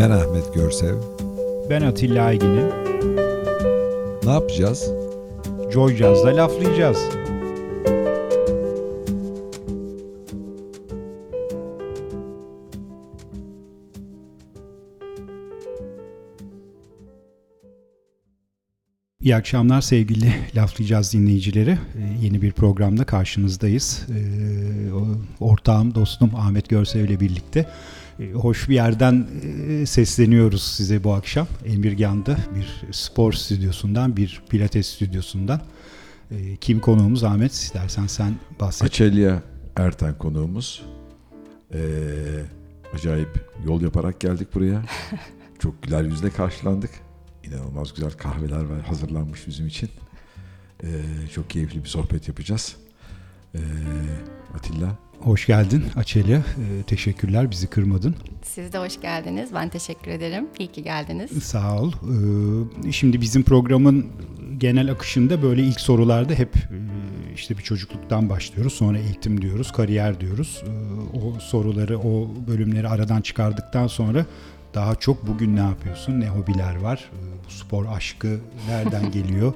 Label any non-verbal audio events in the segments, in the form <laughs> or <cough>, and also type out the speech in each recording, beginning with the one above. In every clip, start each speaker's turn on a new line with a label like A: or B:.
A: Ben Ahmet Görsev.
B: Ben Atilla Aygin'im.
A: Ne yapacağız?
B: Joy Jazz'da laflayacağız. İyi akşamlar sevgili <laughs> Laflayacağız dinleyicileri. Ee, yeni bir programda karşınızdayız. Ee, ortağım, dostum Ahmet Görsev ile birlikte hoş bir yerden e, sesleniyoruz size bu akşam. Emirgan'da bir spor stüdyosundan, bir pilates stüdyosundan. E, kim konuğumuz Ahmet? İstersen sen bahset.
A: Açelya Erten konuğumuz. Ee, acayip yol yaparak geldik buraya. <laughs> Çok güler yüzle karşılandık. İnanılmaz güzel kahveler var hazırlanmış bizim için. Ee, çok keyifli bir sohbet yapacağız. Ee, Atilla.
B: Hoş geldin Açelya. Ee, teşekkürler bizi kırmadın.
C: Siz de hoş geldiniz. Ben teşekkür ederim. İyi ki geldiniz.
B: Sağ ol. Ee, şimdi bizim programın genel akışında böyle ilk sorularda hep e, işte bir çocukluktan başlıyoruz. Sonra eğitim diyoruz, kariyer diyoruz. Ee, o soruları, o bölümleri aradan çıkardıktan sonra daha çok bugün ne yapıyorsun, ne hobiler var, ee, bu spor aşkı nereden <laughs> geliyor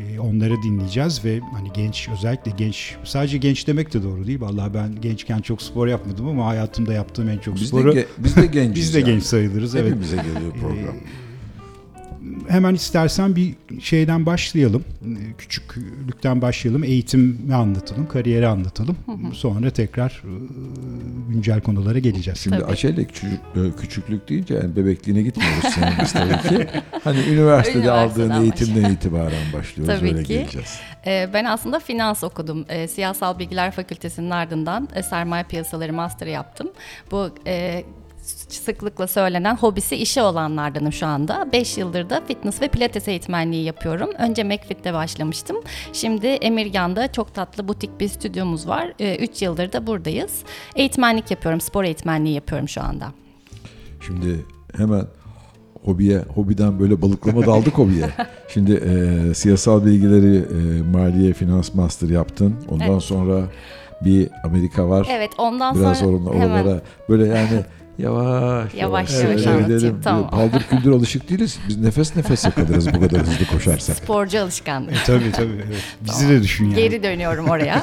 B: ee, onları dinleyeceğiz ve hani genç özellikle genç sadece genç demek de doğru değil. Vallahi ben gençken çok spor yapmadım ama hayatımda yaptığım en çok
A: Biz
B: sporu
A: de, biz de <laughs> genciz.
B: biz de genç sayılırız. Evet.
A: Hepimize geliyor program.
B: Hemen istersen bir şeyden başlayalım. Küçüklükten başlayalım. Eğitimi anlatalım, kariyeri anlatalım. Sonra tekrar e, güncel konulara geleceğiz.
A: Şimdi
C: Tabii.
A: Küçük, e, küçüklük deyince yani bebekliğine gitmiyoruz senin biz tabii ki. <laughs> Hani üniversitede
C: Üniversiteden
A: aldığın eğitimden itibaren başlıyoruz.
C: Tabii
A: öyle
C: ki.
A: geleceğiz.
C: Ee, ben aslında finans okudum. Ee, Siyasal Bilgiler Fakültesi'nin ardından e, sermaye piyasaları master'ı yaptım. Bu e, sıklıkla söylenen hobisi işi olanlardanım şu anda. 5 yıldır da fitness ve pilates eğitmenliği yapıyorum. Önce McFit'te başlamıştım. Şimdi Emirgan'da çok tatlı butik bir stüdyomuz var. 3 yıldır da buradayız. Eğitmenlik yapıyorum, spor eğitmenliği yapıyorum şu anda.
A: Şimdi hemen hobiye, hobiden böyle balıklama daldık hobiye. <laughs> Şimdi e, siyasal bilgileri e, maliye, finans master yaptın. Ondan
C: Evet.
A: sonra bir Amerika var.
C: Evet ondan
A: Biraz
C: sonra hemen
A: oralara böyle yani <laughs> yavaş
C: Yavaş yavaş
A: gidelim.
C: anlatayım, tamam.
A: Paldır küldür alışık değiliz. Biz nefes nefese kalırız bu kadar hızlı koşarsak.
C: sporcu alışkanlığı.
B: E, tabii tabii. Evet. Bizi de düşün yani.
C: Geri dönüyorum oraya.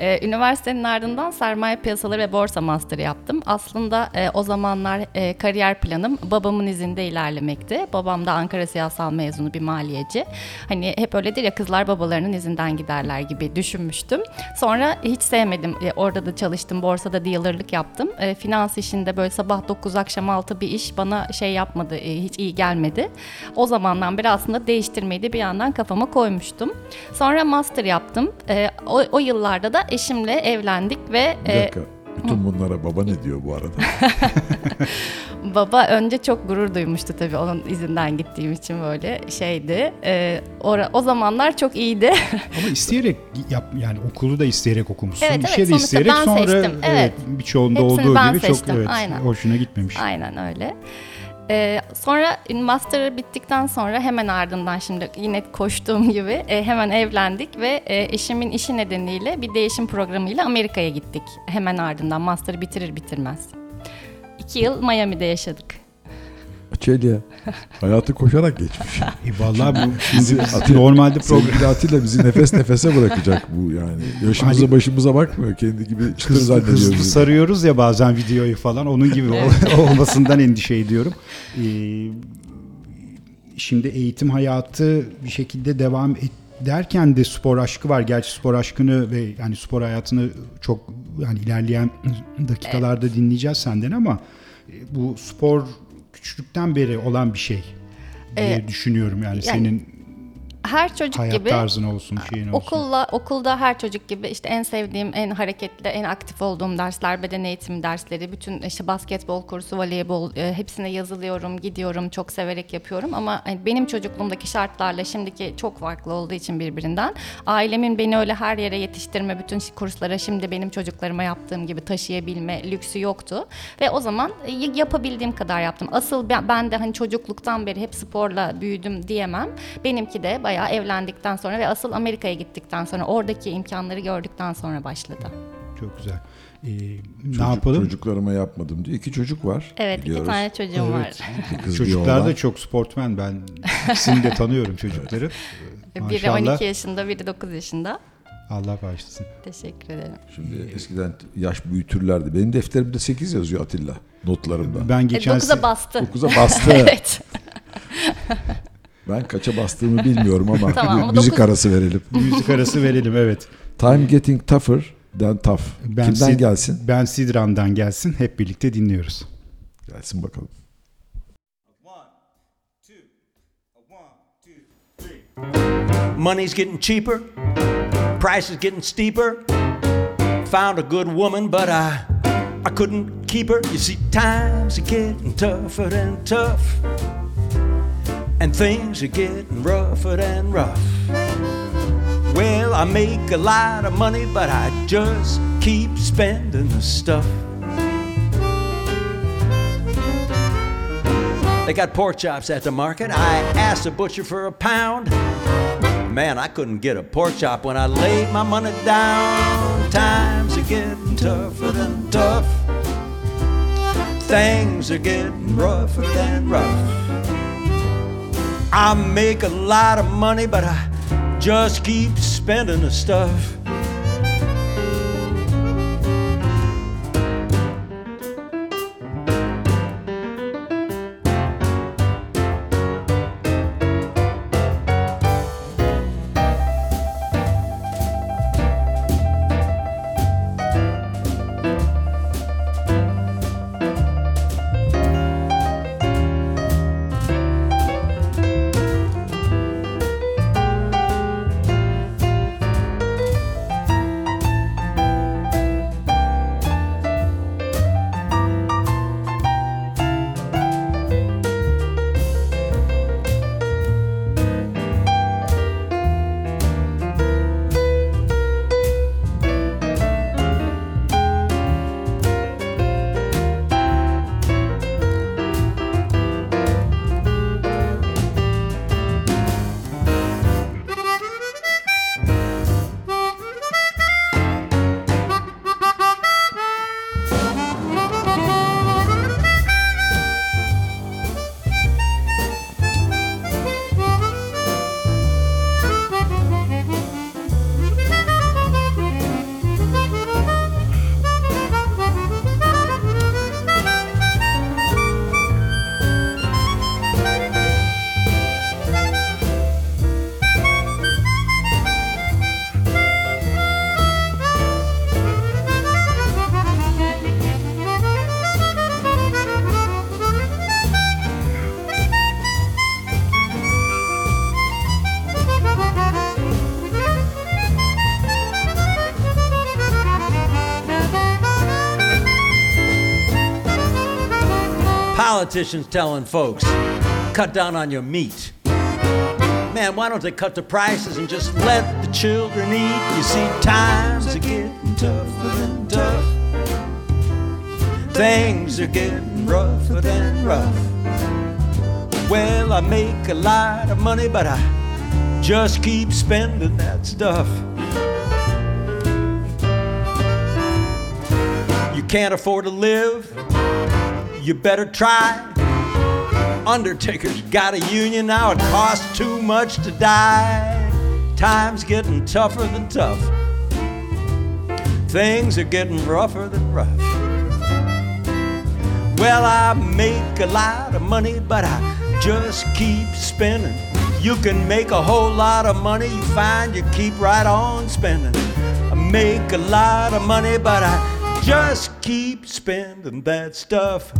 C: Ee, <laughs> üniversitenin ardından sermaye piyasaları ve borsa master yaptım. Aslında e, o zamanlar e, kariyer planım babamın izinde ilerlemekti. Babam da Ankara siyasal mezunu bir maliyeci. Hani hep öyledir ya kızlar babalarının izinden giderler gibi düşünmüştüm. Sonra hiç sevmedim. E, orada da çalıştım. Borsada dealerlık yaptım. E, finans işinde böyle sabah 9 akşam 6 bir iş bana şey yapmadı. e, hiç iyi gelmedi. O zamandan beri aslında değiştirmeyi de bir yandan kafama koymuştum. Sonra master yaptım. E, o, o yıllarda da eşimle evlendik ve
A: Bir
C: e,
A: dakika. Bütün bunlara baba ne diyor bu arada? <laughs>
C: baba önce çok gurur duymuştu tabii onun izinden gittiğim için böyle şeydi. E, ora- o zamanlar çok iyiydi. <laughs>
B: Ama isteyerek yap yani okulu da isteyerek okumuşsun.
C: Evet,
B: bir
C: evet,
B: şey de isteyerek
C: ben
B: sonra
C: seçtim, evet.
B: birçoğunda
C: Hepsini
B: olduğu gibi çok
C: seçtim,
B: evet
C: aynen.
B: hoşuna gitmemiş.
C: Aynen öyle. Ee, sonra master bittikten sonra hemen ardından şimdi yine koştuğum gibi e, hemen evlendik ve e, eşimin işi nedeniyle bir değişim programıyla Amerika'ya gittik. Hemen ardından master'ı bitirir bitirmez. İki yıl Miami'de yaşadık.
A: Açelya <laughs> hayatı koşarak geçmiş. <laughs>
B: E vallahi bu şimdi
A: Bizi
B: normalde program
A: Atilla bizi nefes nefese bırakacak bu yani. Yaşımıza
B: Hani-
A: başımıza bakmıyor. Kendi gibi çıtır
B: hızlı,
A: zannediyor
B: hızlı sarıyoruz ya bazen videoyu falan onun gibi ol- <laughs> olmasından endişe ediyorum. Ee, şimdi eğitim hayatı bir şekilde devam et derken de spor aşkı var. Gerçi spor aşkını ve yani spor hayatını çok yani ilerleyen <clears throat> dakikalarda dinleyeceğiz senden ama e, bu spor küçüklükten beri olan bir şey diye
C: Evet.
B: düşünüyorum yani, senin
C: Her çocuk
B: hayat
C: gibi
B: tarzın olsun, şeyin olsun.
C: Okulla, okulda her çocuk gibi işte en sevdiğim, en hareketli, en aktif olduğum dersler, beden eğitimi dersleri, bütün işte basketbol kursu, voleybol e, hepsine yazılıyorum, gidiyorum, çok severek yapıyorum ama hani benim çocukluğumdaki şartlarla şimdiki çok farklı olduğu için birbirinden ailemin beni öyle her yere yetiştirme, bütün kurslara şimdi benim çocuklarıma yaptığım gibi taşıyabilme lüksü yoktu ve o zaman e, yapabildiğim kadar yaptım. Asıl ben, ben de hani çocukluktan beri hep sporla büyüdüm diyemem. Benimki de bayağı evlendikten sonra ve asıl Amerika'ya gittikten sonra oradaki imkanları gördükten sonra başladı.
B: Çok güzel. ne
A: Çocuk-
B: yapalım?
A: Çocuklarıma yapmadım diyor. İki çocuk var.
C: Evet iki
A: biliyoruz.
C: tane çocuğum var.
B: Evet. <laughs>
A: Bir
B: Çocuklar da çok sportmen. Ben ikisini de tanıyorum çocukları.
C: Biri
B: Maşallah.
C: 12 yaşında, biri 9 yaşında.
B: Allah bağışlasın.
C: Teşekkür ederim.
A: Şimdi eskiden yaş büyütürlerdi. Benim defterimde 8 yazıyor Atilla notlarımda.
B: Ben
C: E,
B: geçen
C: 9'a
B: se-
C: bastı.
A: 9'a bastı. <laughs>
C: evet. <laughs>
A: Ben kaça bastığımı bilmiyorum ama <laughs>
C: Tamam,
A: bir
C: ama
A: müzik
C: dokuz-
A: arası verelim.
B: müzik arası verelim evet.
A: Time getting tougher than tough.
B: Ben
A: Kimden
B: Sid-
A: gelsin?
B: Ben Sidran'dan gelsin. Hep birlikte dinliyoruz.
A: Gelsin bakalım.
D: Money's getting cheaper, price is getting steeper. Found a good woman, but I I couldn't keep her. You see, times are getting tougher and tough, and things are getting rougher and rough. Well, I make a lot of money, but I just keep spending the stuff. They got pork chops at the market. I asked the butcher for a pound. Man, I couldn't get a pork chop when I laid my money down. Times are getting tougher than tough. Things are getting rougher than rough. I make a lot of money, but I just keep spending the stuff. Politicians telling folks, cut down on your meat. Man, why don't they cut the prices and just let the children eat? You see, times are getting tougher than tough. Things are getting rougher than rough. Well, I make a lot of money, but I just keep spending that stuff. You can't afford to live, you better try. Undertaker's got a union now, it costs too much to die. Time's getting tougher than tough. Things are getting rougher than rough. Well, I make a lot of money, but I just keep spending. You can make a whole lot of money, you find you keep right on spending. I make a lot of money, but I just keep spending that stuff.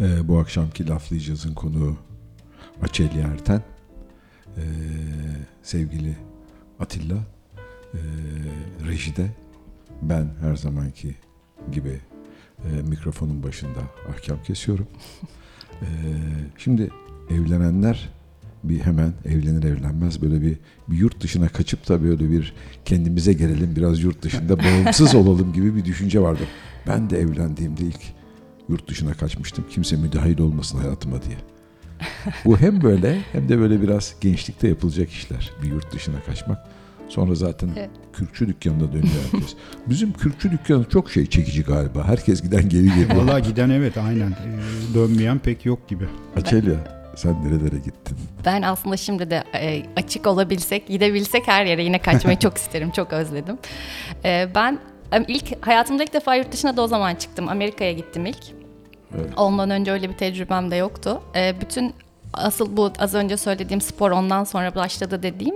A: Ee, bu akşamki laflayacağızın konuğu Açeli Erten. Ee, sevgili Atilla. Ee, rejide ben her zamanki gibi e, mikrofonun başında ahkam kesiyorum. Ee, şimdi evlenenler bir hemen evlenir evlenmez böyle bir, bir yurt dışına kaçıp da böyle bir kendimize gelelim biraz yurt dışında <laughs> bağımsız olalım gibi bir düşünce vardı. Ben de evlendiğimde ilk yurt dışına kaçmıştım. Kimse müdahil olmasın hayatıma diye. Bu hem böyle hem de böyle biraz gençlikte yapılacak işler. Bir yurt dışına kaçmak. Sonra zaten
C: Evet.
A: kürkçü dükkanına dönüyor herkes. <laughs> Bizim kürkçü dükkanı çok şey çekici galiba. Herkes giden geri geliyor.
B: Vallahi giden evet aynen. Ee, dönmeyen pek yok gibi.
A: Açelya sen nerelere gittin?
C: Ben aslında şimdi de e, açık olabilsek, gidebilsek her yere yine kaçmayı çok <laughs> isterim, çok özledim. E, ben e, ilk hayatımda ilk defa yurt dışına da o zaman çıktım. Amerika'ya gittim ilk.
A: Evet.
C: Ondan önce öyle bir tecrübem de yoktu. Bütün asıl bu az önce söylediğim spor ondan sonra başladı dediğim.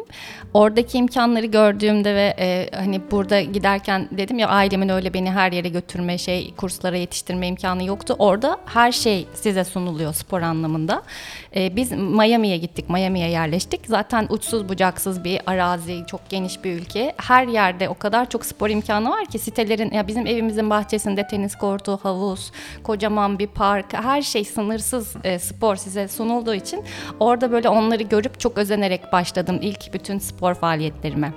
C: Oradaki imkanları gördüğümde ve e, hani burada giderken dedim ya ailemin öyle beni her yere götürme şey kurslara yetiştirme imkanı yoktu. Orada her şey size sunuluyor spor anlamında. E, biz Miami'ye gittik. Miami'ye yerleştik. Zaten uçsuz bucaksız bir arazi, çok geniş bir ülke. Her yerde o kadar çok spor imkanı var ki sitelerin ya bizim evimizin bahçesinde tenis kortu, havuz, kocaman bir park, her şey sınırsız e, spor size sunulduğu için orada böyle onları görüp çok özenerek başladım ilk bütün spor faaliyetlerime.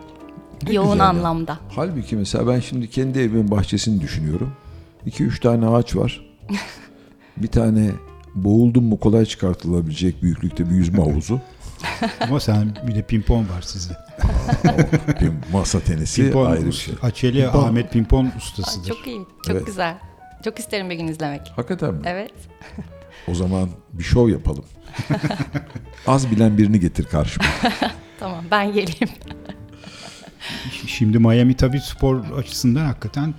A: Ne
C: Yoğun
A: güzel
C: anlamda.
A: Halbuki mesela ben şimdi kendi evimin bahçesini düşünüyorum. 2-3 tane ağaç var. <laughs> bir tane boğuldum mu kolay çıkartılabilecek büyüklükte bir yüzme havuzu. <laughs>
B: Ama sen bir de pimpon var sizde. <laughs>
A: bir masa tenisi
B: Pimpon,
A: ayrı bir şey.
B: Açeli
A: Pimpon.
B: Ahmet Pimpon ustasıdır.
C: çok iyi, çok
A: Evet.
C: güzel. Çok isterim bir gün izlemek.
A: Hakikaten mi?
C: Evet.
A: O zaman bir şov yapalım. <laughs> Az bilen birini getir karşıma. <laughs>
C: Tamam ben geleyim.
B: Şimdi Miami tabii spor açısından hakikaten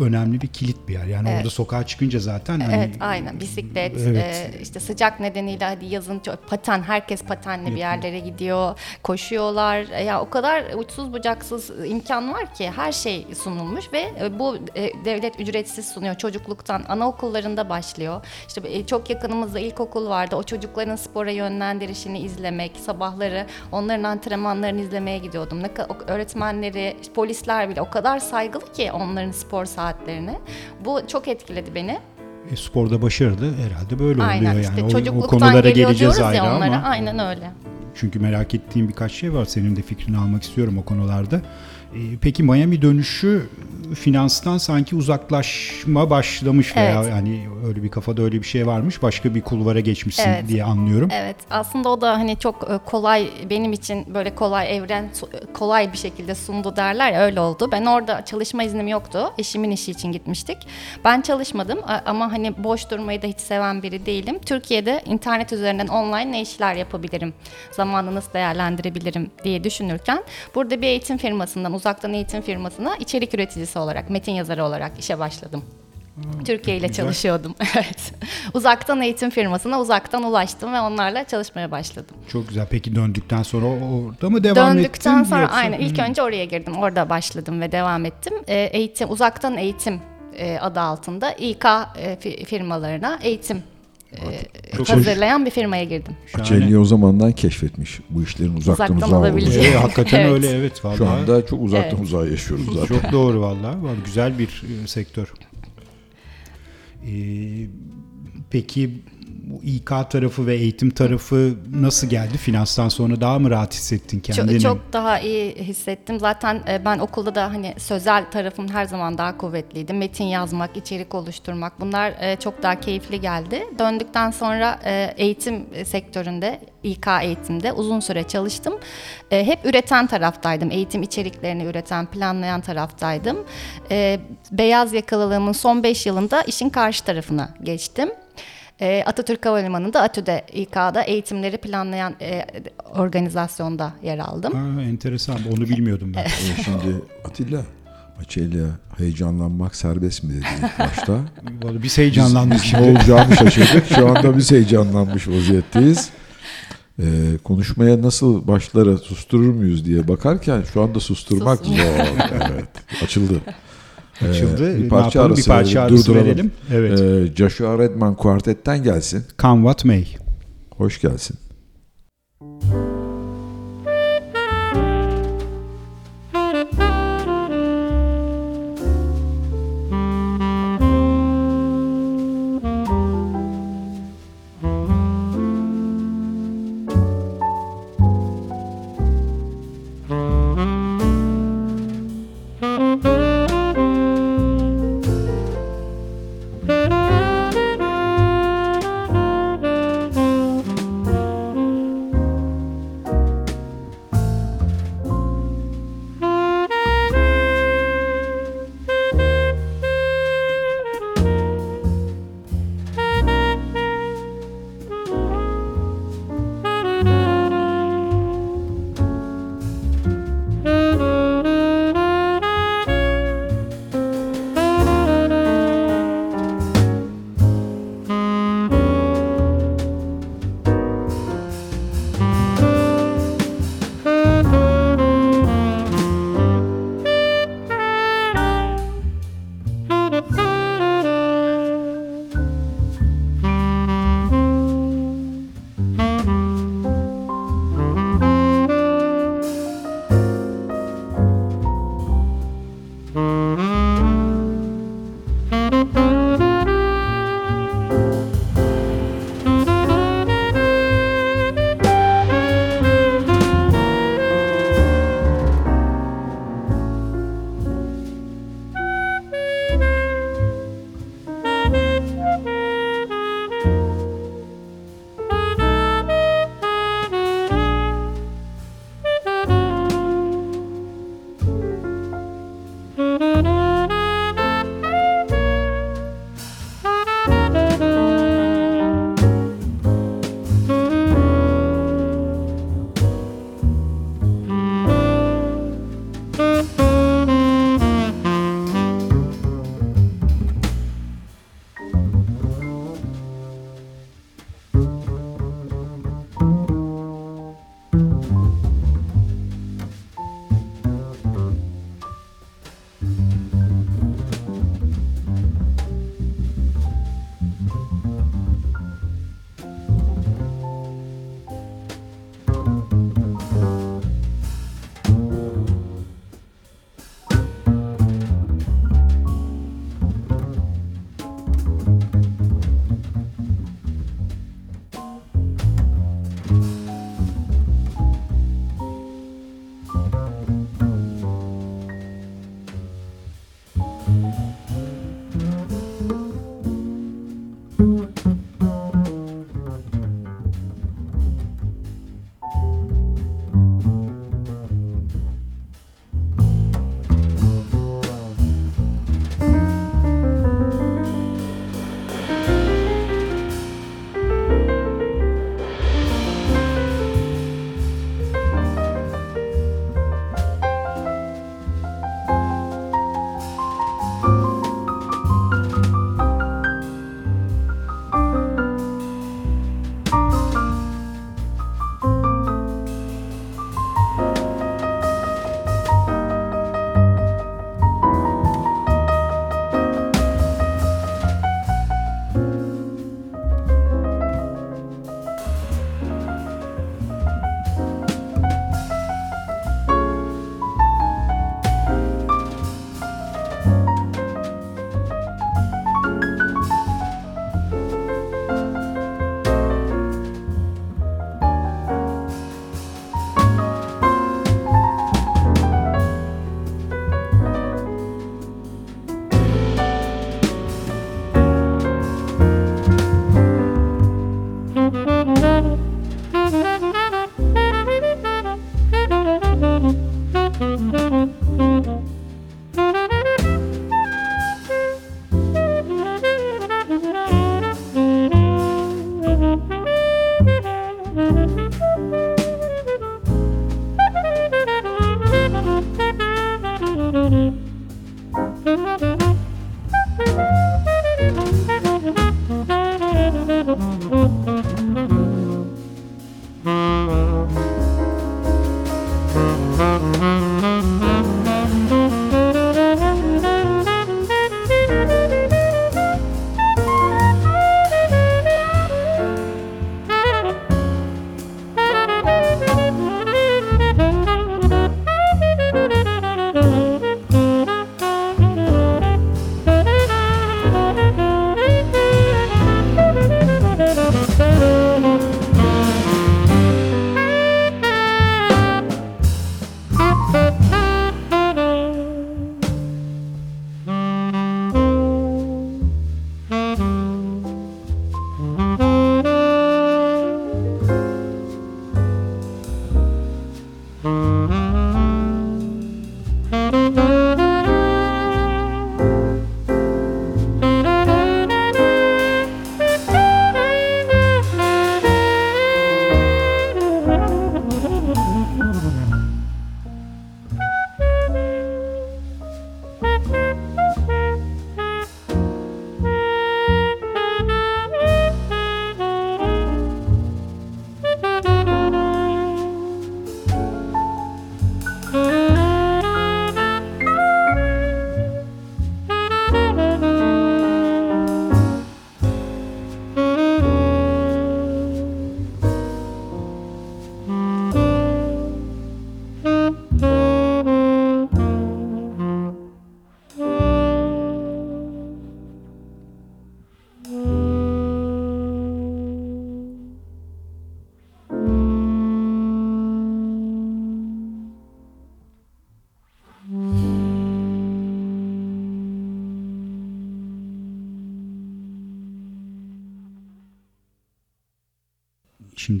B: önemli bir kilit bir yer. Yani
C: Evet.
B: orada sokağa çıkınca zaten hani
C: Evet aynen. Bisiklet
B: Evet.
C: e, işte sıcak nedeniyle hadi yazın paten herkes patenle bir yerlere gidiyor koşuyorlar. E, ya o kadar uçsuz bucaksız imkan var ki her şey sunulmuş ve e, bu e, devlet ücretsiz sunuyor. Çocukluktan anaokullarında başlıyor. İşte e, çok yakınımızda ilkokul vardı. O çocukların spora yönlendirişini izlemek sabahları onların antrenmanlarını izlemeye gidiyordum. Ne öğretmenleri polisler bile o kadar saygılı ki onların spor saatlerine bu çok etkiledi beni
B: e, sporda başarılı herhalde böyle
C: Aynen
B: oluyor
C: işte
B: yani. O- o,
C: çocukluktan
B: konulara geleceğiz ayrı
C: ya onlara.
B: ama
C: Aynen öyle.
B: çünkü merak ettiğim birkaç şey var. Senin de fikrini almak istiyorum o konularda. E, peki Miami dönüşü finanstan sanki uzaklaşma başlamış veya
C: Evet.
B: yani öyle bir kafada öyle bir şey varmış. Başka bir kulvara geçmişsin
C: Evet.
B: diye anlıyorum.
C: Evet aslında o da hani çok e, kolay benim için böyle kolay evren su- kolay bir şekilde sundu derler ya öyle oldu. Ben orada çalışma iznim yoktu. Eşimin işi için gitmiştik. Ben çalışmadım ama hani boş durmayı da hiç seven biri değilim. Türkiye'de internet üzerinden online ne işler yapabilirim? Zamanı nasıl değerlendirebilirim diye düşünürken burada bir eğitim firmasından uzaktan eğitim firmasına içerik üreticisi olarak metin yazarı olarak işe başladım. Türkiye ile
B: güzel.
C: çalışıyordum. <laughs> Evet. Uzaktan eğitim firmasına uzaktan ulaştım ve onlarla çalışmaya başladım.
B: Çok güzel. Peki döndükten sonra orada mı devam ettin?
C: Döndükten sonra
B: yoksa-
C: aynen ilk
B: Hmm.
C: önce oraya girdim. Orada başladım ve devam ettim. Ee, eğitim uzaktan eğitim e, adı altında İK e, fi- firmalarına eğitim e,
B: Çok
C: hazırlayan bir firmaya girdim.
A: Açelya o zamandan keşfetmiş bu işlerin uzaktan,
C: Uzaktan
A: uzağa
C: olabilecek.
A: olduğunu.
B: Evet, hakikaten
C: Evet.
B: öyle evet vallahi.
A: Şu anda çok uzaktan
C: Evet.
A: uzağa yaşıyoruz zaten.
B: Çok doğru vallahi. Vallahi Güzel bir e, sektör. Ee, peki bu İK tarafı ve eğitim tarafı nasıl geldi? Finanstan sonra daha mı rahat hissettin kendini?
C: Çok, çok daha iyi hissettim. Zaten e, ben okulda da hani sözel tarafım her zaman daha kuvvetliydi. Metin yazmak, içerik oluşturmak bunlar e, çok daha keyifli geldi. Döndükten sonra e, eğitim sektöründe, İK eğitimde uzun süre çalıştım. E, Hep üreten taraftaydım. Eğitim içeriklerini üreten, planlayan taraftaydım. E, Beyaz yakalılığımın son 5 yılında işin karşı tarafına geçtim. E, Atatürk Havalimanı'nda ATÜ'de, İK'da eğitimleri planlayan e, organizasyonda yer aldım.
B: Ha, enteresan. Onu bilmiyordum ben.
A: Ee, <laughs> Şimdi Atilla, Açelya heyecanlanmak serbest mi dedi ilk başta? <laughs>
B: Vallahi Biz heyecanlandık
A: Biz
B: şimdi.
A: ne olacağını şaşırdık. Şu <laughs> anda biz heyecanlanmış vaziyetteyiz. Ee, konuşmaya nasıl başlara susturur muyuz diye bakarken şu anda susturmak zor. Evet, açıldı. Ee,
B: Açıldı.
A: bir parça
B: yapalım?
A: arası,
B: bir parça arası
A: durduralım.
B: verelim. Evet.
A: Ee, Joshua Redman kuartetten gelsin.
B: Come what may.
A: Hoş gelsin.
E: Thank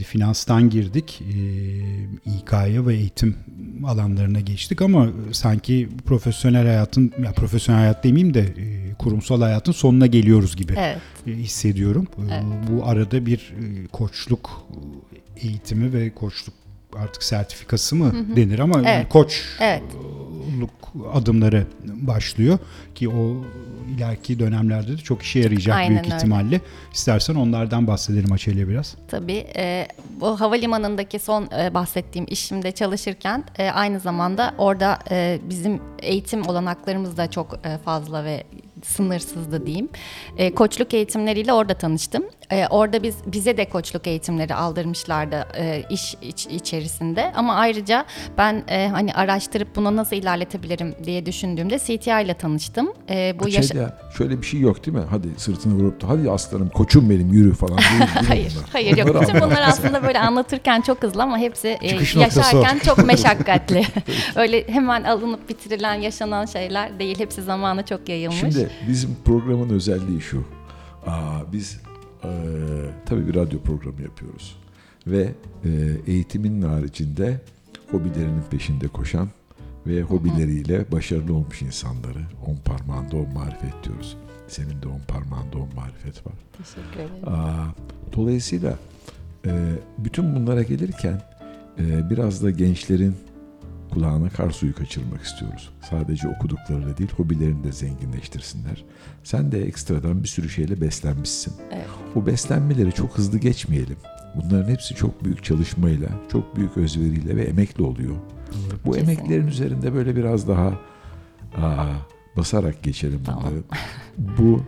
B: finanstan girdik, e, İK'ya ve eğitim alanlarına geçtik ama sanki profesyonel hayatın, ya profesyonel hayat demeyeyim de e, kurumsal hayatın sonuna geliyoruz gibi
C: Evet.
B: e, hissediyorum. E,
C: Evet.
B: Bu arada bir e, koçluk eğitimi ve koçluk artık sertifikası mı denir ama
C: Evet.
B: koç
C: Evet.
B: adımları başlıyor ki o ileriki dönemlerde de çok işe yarayacak
C: Aynen
B: büyük
C: öyle.
B: ihtimalle. İstersen onlardan bahsedelim Açelya biraz.
C: Tabii. E, bu havalimanındaki son e, bahsettiğim işimde çalışırken e, aynı zamanda orada e, bizim eğitim olanaklarımız da çok e, fazla ve sınırsızdı diyeyim. E, koçluk eğitimleriyle orada tanıştım. E, orada biz bize de koçluk eğitimleri aldırmışlardı e, iş iç- içerisinde. Ama ayrıca ben e, hani araştırıp bunu nasıl ilerletebilirim diye düşündüğümde CTI ile tanıştım. E, bu yaşa-
A: Açelya, şöyle bir şey yok değil mi? Hadi sırtını vurup da hadi aslanım koçum benim yürü falan. Değil, <laughs> değil
C: Hayır,
A: bunlar?
C: hayır yok. Bütün bunlar aslında böyle anlatırken çok hızlı ama hepsi e,
B: Çıkış
C: yaşarken çok meşakkatli. <laughs> <laughs> Öyle hemen alınıp bitirilen, yaşanan şeyler değil. Hepsi zamanı çok yayılmış.
A: Şimdi bizim programın özelliği şu. Aa, biz e, tabii bir radyo programı yapıyoruz. Ve e, eğitimin haricinde hobilerinin peşinde koşan ve hobileriyle başarılı olmuş insanları on parmağında on marifet diyoruz. Senin de on parmağında on marifet var.
C: Teşekkür ederim.
A: Aa, dolayısıyla e, bütün bunlara gelirken e, biraz da gençlerin kulağına kar suyu kaçırmak istiyoruz. Sadece okuduklarıyla değil, hobilerini de zenginleştirsinler. Sen de ekstradan bir sürü şeyle beslenmişsin.
C: Evet.
A: O beslenmeleri çok hızlı geçmeyelim. Bunların hepsi çok büyük çalışmayla, çok büyük özveriyle ve emekle oluyor. Bu
C: Kesinlikle.
A: emeklerin üzerinde böyle biraz daha aa, basarak geçelim
C: Tamam.
A: bunları. Bu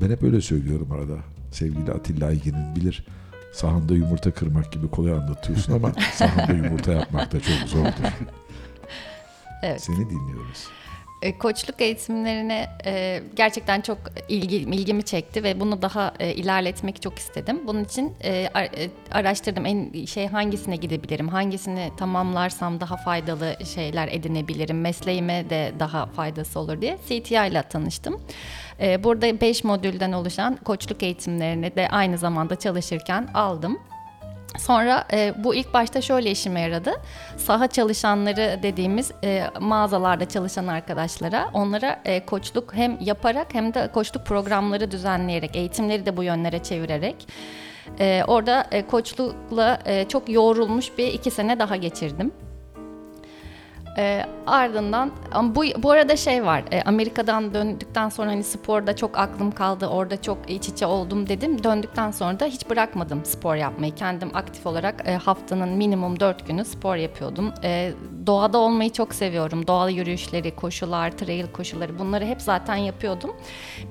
A: ben hep öyle söylüyorum arada. Sevgili Atilla Aygin'in bilir sahanda yumurta kırmak gibi kolay anlatıyorsun ama <laughs> sahanda yumurta yapmak da çok zordur.
C: Evet.
A: Seni dinliyoruz.
C: E, Koçluk eğitimlerine e, gerçekten çok ilgi, ilgimi çekti ve bunu daha e, ilerletmek çok istedim. Bunun için ar- araştırdım en şey hangisine gidebilirim, hangisini tamamlarsam daha faydalı şeyler edinebilirim, mesleğime de daha faydası olur diye CTI ile tanıştım. Burada 5 modülden oluşan koçluk eğitimlerini de aynı zamanda çalışırken aldım. Sonra e, bu ilk başta şöyle işime yaradı. Saha çalışanları dediğimiz e, mağazalarda çalışan arkadaşlara onlara e, koçluk hem yaparak hem de koçluk programları düzenleyerek, eğitimleri de bu yönlere çevirerek e, orada e, koçlukla e, çok yoğrulmuş bir iki sene daha geçirdim. E, ardından bu bu arada şey var. e, Amerika'dan döndükten sonra hani sporda çok aklım kaldı. Orada çok iç içe oldum dedim. Döndükten sonra da hiç bırakmadım spor yapmayı. Kendim aktif olarak e, haftanın minimum 4 günü spor yapıyordum. E, doğada olmayı çok seviyorum. Doğal yürüyüşleri, koşular, trail koşuları bunları hep zaten yapıyordum.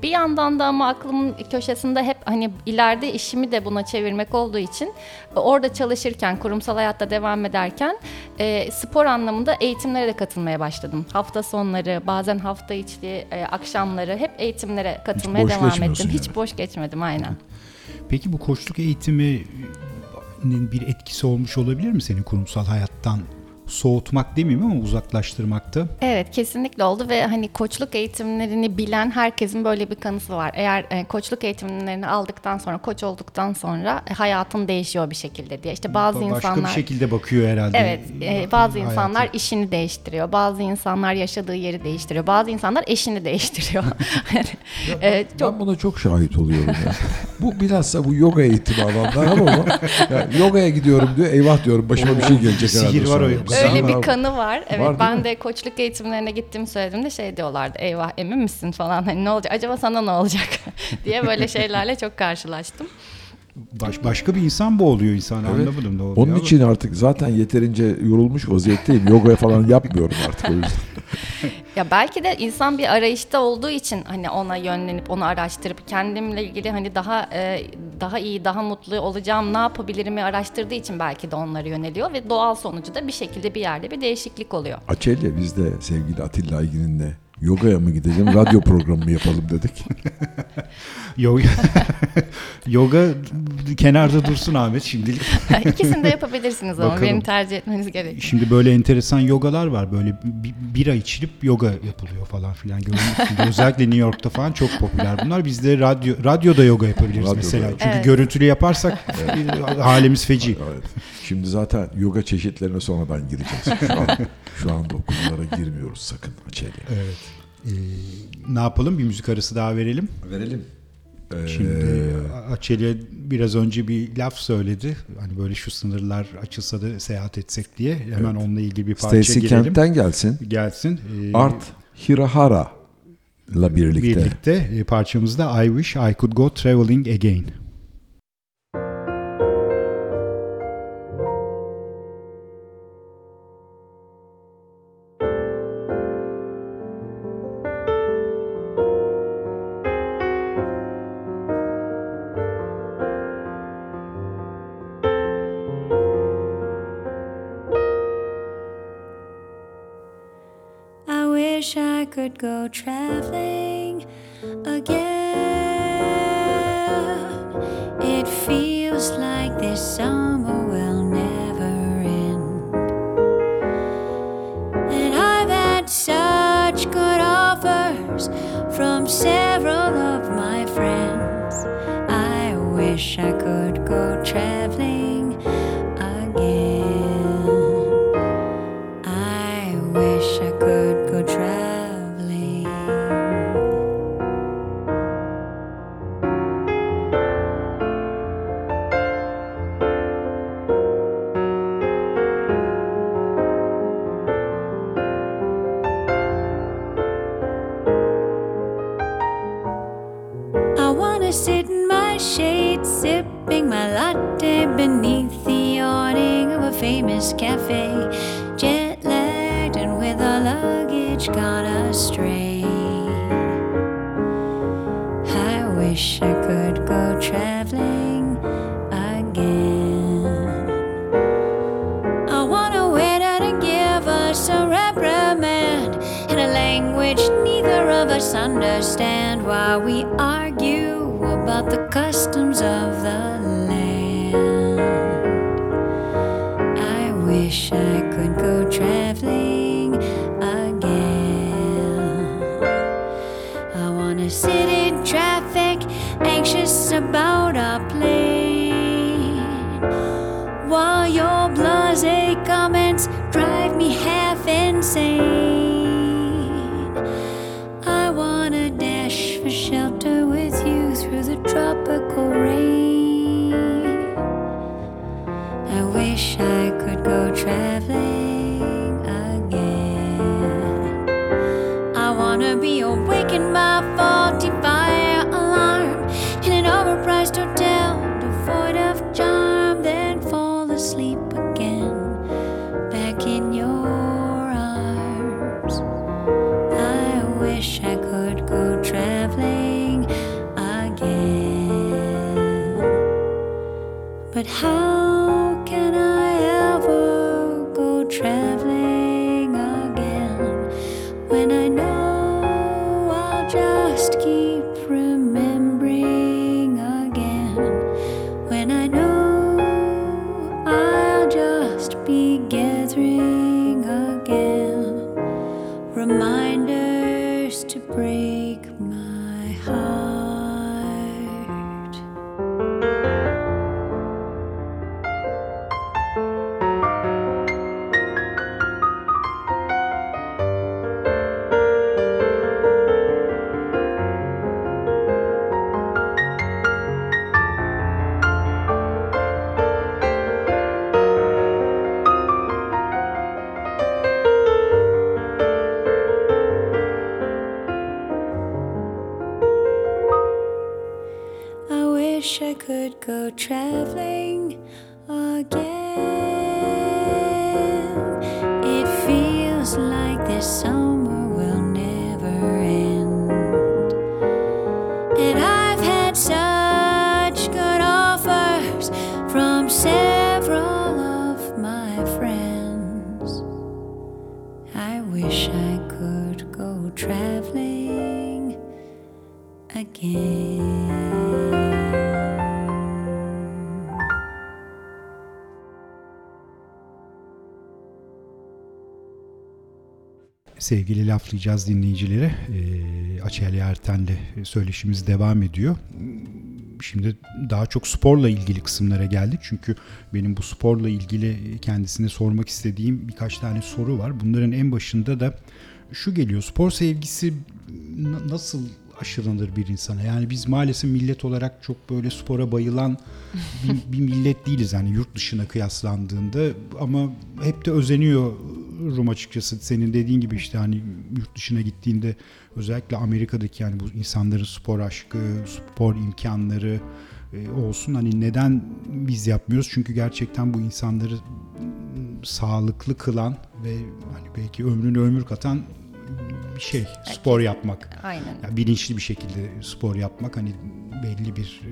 C: Bir yandan da ama aklımın köşesinde hep hani ileride işimi de buna çevirmek olduğu için e, orada çalışırken, kurumsal hayatta devam ederken e, spor anlamında eğitimlere de katılmaya başladım. Hafta sonları, bazen hafta içi e, akşamları hep eğitimlere katılmaya
A: boş
C: devam ettim. Hiç
A: yani.
C: boş geçmedim aynen.
B: Peki bu koçluk eğitiminin bir etkisi olmuş olabilir mi senin kurumsal hayattan soğutmak demeyeyim ama uzaklaştırmakta?
C: Evet kesinlikle oldu ve hani koçluk eğitimlerini bilen herkesin böyle bir kanısı var. Eğer e, koçluk eğitimlerini aldıktan sonra, koç olduktan sonra e, hayatın değişiyor bir şekilde diye. İşte bazı
B: Başka
C: insanlar
B: bir şekilde bakıyor herhalde.
C: Evet, e, bazı
B: hayata.
C: insanlar işini değiştiriyor, bazı insanlar yaşadığı yeri değiştiriyor, bazı insanlar eşini <laughs> değiştiriyor. E, çok
A: Ben buna çok şahit oluyorum ya. bu bilhassa bu yoga eğitimi alanlar ama <laughs> yani yogaya gidiyorum diyor. Eyvah diyorum başıma bir şey gelecek herhalde.
B: Sihir var o.
C: Öyle bir kanı var. Evet
A: Var
C: ben
A: mi?
C: de koçluk eğitimlerine gittiğimi söylediğimde şey diyorlardı. Eyvah emin misin falan hani ne olacak? Acaba sana ne olacak? <laughs> diye böyle şeylerle çok karşılaştım.
B: Baş- başka bir insan bu oluyor insan
A: Evet.
B: anlamadım ne oluyor.
A: Onun için artık zaten yeterince yorulmuş vaziyetteyim. Yoga falan yapmıyorum artık o yüzden. <laughs>
C: Ya belki de insan bir arayışta olduğu için hani ona yönlenip onu araştırıp kendimle ilgili hani daha e, daha iyi, daha mutlu olacağım, ne yapabilirimi araştırdığı için belki de onlara yöneliyor ve doğal sonucu da bir şekilde bir yerde bir değişiklik oluyor.
A: Açelya biz de sevgili Atilla Aygin'inle Yogaya mı gidelim, radyo programı mı yapalım dedik. <laughs>
B: Yoga, <laughs> yoga kenarda dursun Ahmet şimdilik. <laughs>
C: İkisini de yapabilirsiniz ama
B: Bakalım.
C: benim tercih etmeniz gerekiyor.
B: Şimdi böyle enteresan yogalar var. Böyle bi- bira içilip yoga yapılıyor falan filan. Özellikle New York'ta falan çok popüler bunlar. Biz de radyo, radyoda yoga yapabiliriz
A: Radyoda.
B: mesela. Çünkü
C: Evet.
B: görüntülü yaparsak halimiz feci.
A: Evet. Şimdi zaten yoga çeşitlerine sonradan gireceğiz. Şu, an, şu anda o konulara girmiyoruz sakın Açeli.
B: Evet. Ee, ne yapalım? Bir müzik arası daha verelim.
A: Verelim. Ee,
B: Şimdi Açel'e biraz önce bir laf söyledi. Hani böyle şu sınırlar açılsa da seyahat etsek diye. Hemen onunla ilgili bir parça
A: Stacy
B: girelim.
A: Kent'ten gelsin.
B: Gelsin. Ee,
A: Art Hirahara ile birlikte.
B: birlikte e, parçamızda I Wish I Could Go Traveling Again.
F: Go traveling sit in my shade, sipping my latte beneath the awning of a famous cafe. Jet lagged and with our luggage gone astray. I wish I could go traveling again. I wanna wait out and give us a reprimand in a language neither of us understand while we argue about the customs of the But how
B: Sevgili laflayacağız dinleyicileri. E, Açeli Erten'le söyleşimiz devam ediyor. Şimdi daha çok sporla ilgili kısımlara geldik. Çünkü benim bu sporla ilgili kendisine sormak istediğim birkaç tane soru var. Bunların en başında da şu geliyor. Spor sevgisi nasıl aşılanır bir insana? Yani biz maalesef millet olarak çok böyle spora bayılan bir, bir millet değiliz. Yani yurt dışına kıyaslandığında ama hep de özeniyorum açıkçası. Senin dediğin gibi işte hani yurt dışına gittiğinde özellikle Amerika'daki yani bu insanların spor aşkı, spor imkanları e, olsun. Hani neden biz yapmıyoruz? Çünkü gerçekten bu insanları sağlıklı kılan ve hani belki ömrünü ömür katan bir şey spor yapmak.
C: Aynen.
B: Yani bilinçli bir şekilde spor yapmak hani belli bir e,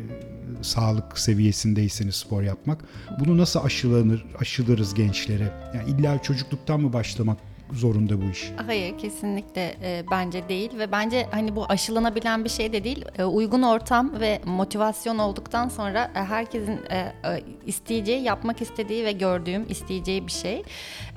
B: sağlık seviyesindeyseniz spor yapmak. Bunu nasıl aşılanır, aşılarız gençlere? Yani illa çocukluktan mı başlamak zorunda bu iş?
C: Hayır kesinlikle e, bence değil ve bence hani bu aşılanabilen bir şey de değil. E, uygun ortam ve motivasyon olduktan sonra e, herkesin e, e, isteyeceği, yapmak istediği ve gördüğüm isteyeceği bir şey.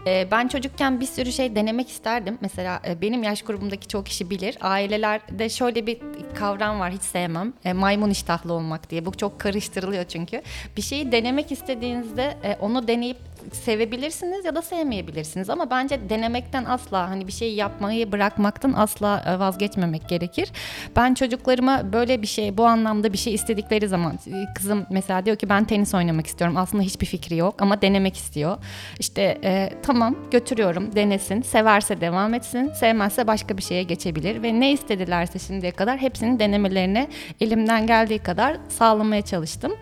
C: E, ben çocukken bir sürü şey denemek isterdim. Mesela e, benim yaş grubumdaki çok kişi bilir. Ailelerde şöyle bir kavram var hiç sevmem. E, maymun iştahlı olmak diye. Bu çok karıştırılıyor çünkü. Bir şeyi denemek istediğinizde e, onu deneyip sevebilirsiniz ya da sevmeyebilirsiniz ama bence denemekten asla hani bir şeyi yapmayı bırakmaktan asla e, vazgeçmemek gerekir. Ben çocuklarıma böyle bir şey bu anlamda bir şey istedikleri zaman e, kızım mesela diyor ki ben tenis oynamak istiyorum. Aslında hiçbir fikri yok ama denemek istiyor. İşte e, tamam götürüyorum denesin. Severse devam etsin. Sevmezse başka bir şeye geçebilir ve ne istedilerse şimdiye kadar hepsinin denemelerini elimden geldiği kadar sağlamaya çalıştım.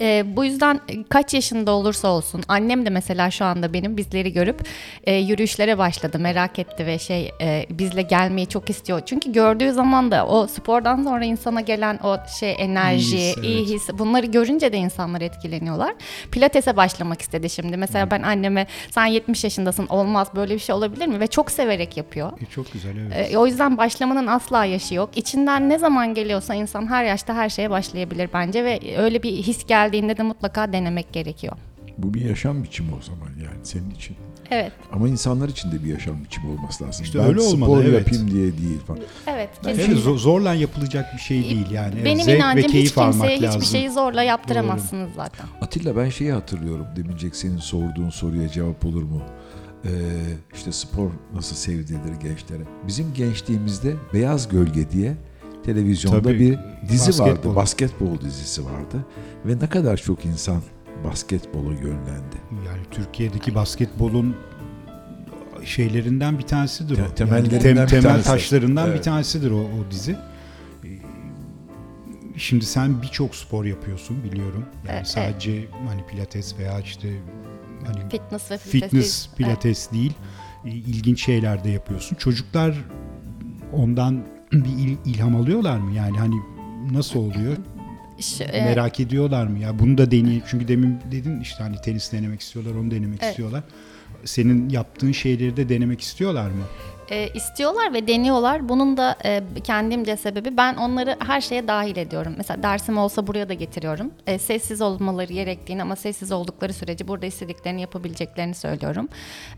C: Ee, bu yüzden kaç yaşında olursa olsun annem de mesela şu anda benim bizleri görüp e, yürüyüşlere başladı merak etti ve şey e, bizle gelmeyi çok istiyor. Çünkü gördüğü zaman da o spordan sonra insana gelen o şey enerji,
B: İyi
C: iyi
B: his,
C: his,
B: evet.
C: bunları görünce de insanlar etkileniyorlar. Pilatese başlamak istedi şimdi. Mesela ben anneme sen 70 yaşındasın olmaz böyle bir şey olabilir mi? Ve çok severek yapıyor.
B: E, çok güzel evet.
C: E, o yüzden başlamanın asla yaşı yok. İçinden ne zaman geliyorsa insan her yaşta her şeye başlayabilir bence ve öyle bir his geldiğinde de mutlaka denemek gerekiyor.
A: Bu bir yaşam biçimi o zaman yani senin için.
C: Evet,
A: Ama insanlar için de bir yaşam biçimi olması lazım.
B: İşte
A: ben
B: öyle olmalı,
A: spor
B: evet.
A: yapayım diye değil falan.
C: evet. Kesinlikle.
B: zo- zorla yapılacak bir şey değil yani.
C: Benim
B: Zevk ve
C: inancım hiç
B: keyif almak
C: kimseye
B: lazım.
C: hiçbir şeyi zorla yaptıramazsınız zaten.
A: Atilla ben şeyi hatırlıyorum. Demincek senin sorduğun soruya cevap olur mu? Ee, işte spor nasıl sevdirilir gençlere? Bizim gençliğimizde Beyaz Gölge diye televizyonda
B: Tabii,
A: bir dizi
B: basketbol.
A: vardı. Basketbol dizisi vardı. Ve ne kadar çok insan basketbola yönlendi.
B: Yani Türkiye'deki basketbolun şeylerinden bir tanesidir o.
A: Temellerinden
B: Yani tem-
A: bir
B: temel
A: tanesi.
B: taşlarından bir
A: Evet.
B: tanesidir o, o dizi. Ee, Şimdi sen birçok spor yapıyorsun biliyorum. Yani
C: Evet,
B: sadece hani pilates veya işte hani
C: Fitness ve
B: fitness
C: pilates.
B: pilates değil ilginç şeyler de yapıyorsun. Çocuklar ondan bir il- ilham alıyorlar mı? Yani hani nasıl oluyor?
C: Şu- e,
B: Merak ediyorlar mı ya? Bunu da deneyeyim. Çünkü demin dedin işte hani tenis denemek istiyorlar, onu denemek
C: Evet.
B: istiyorlar. Senin yaptığın şeyleri de denemek istiyorlar mı?
C: E, istiyorlar ve deniyorlar. Bunun da e, kendimce sebebi ben onları her şeye dahil ediyorum. Mesela dersim olsa buraya da getiriyorum. E, sessiz olmaları gerektiğini ama sessiz oldukları sürece burada istediklerini yapabileceklerini söylüyorum.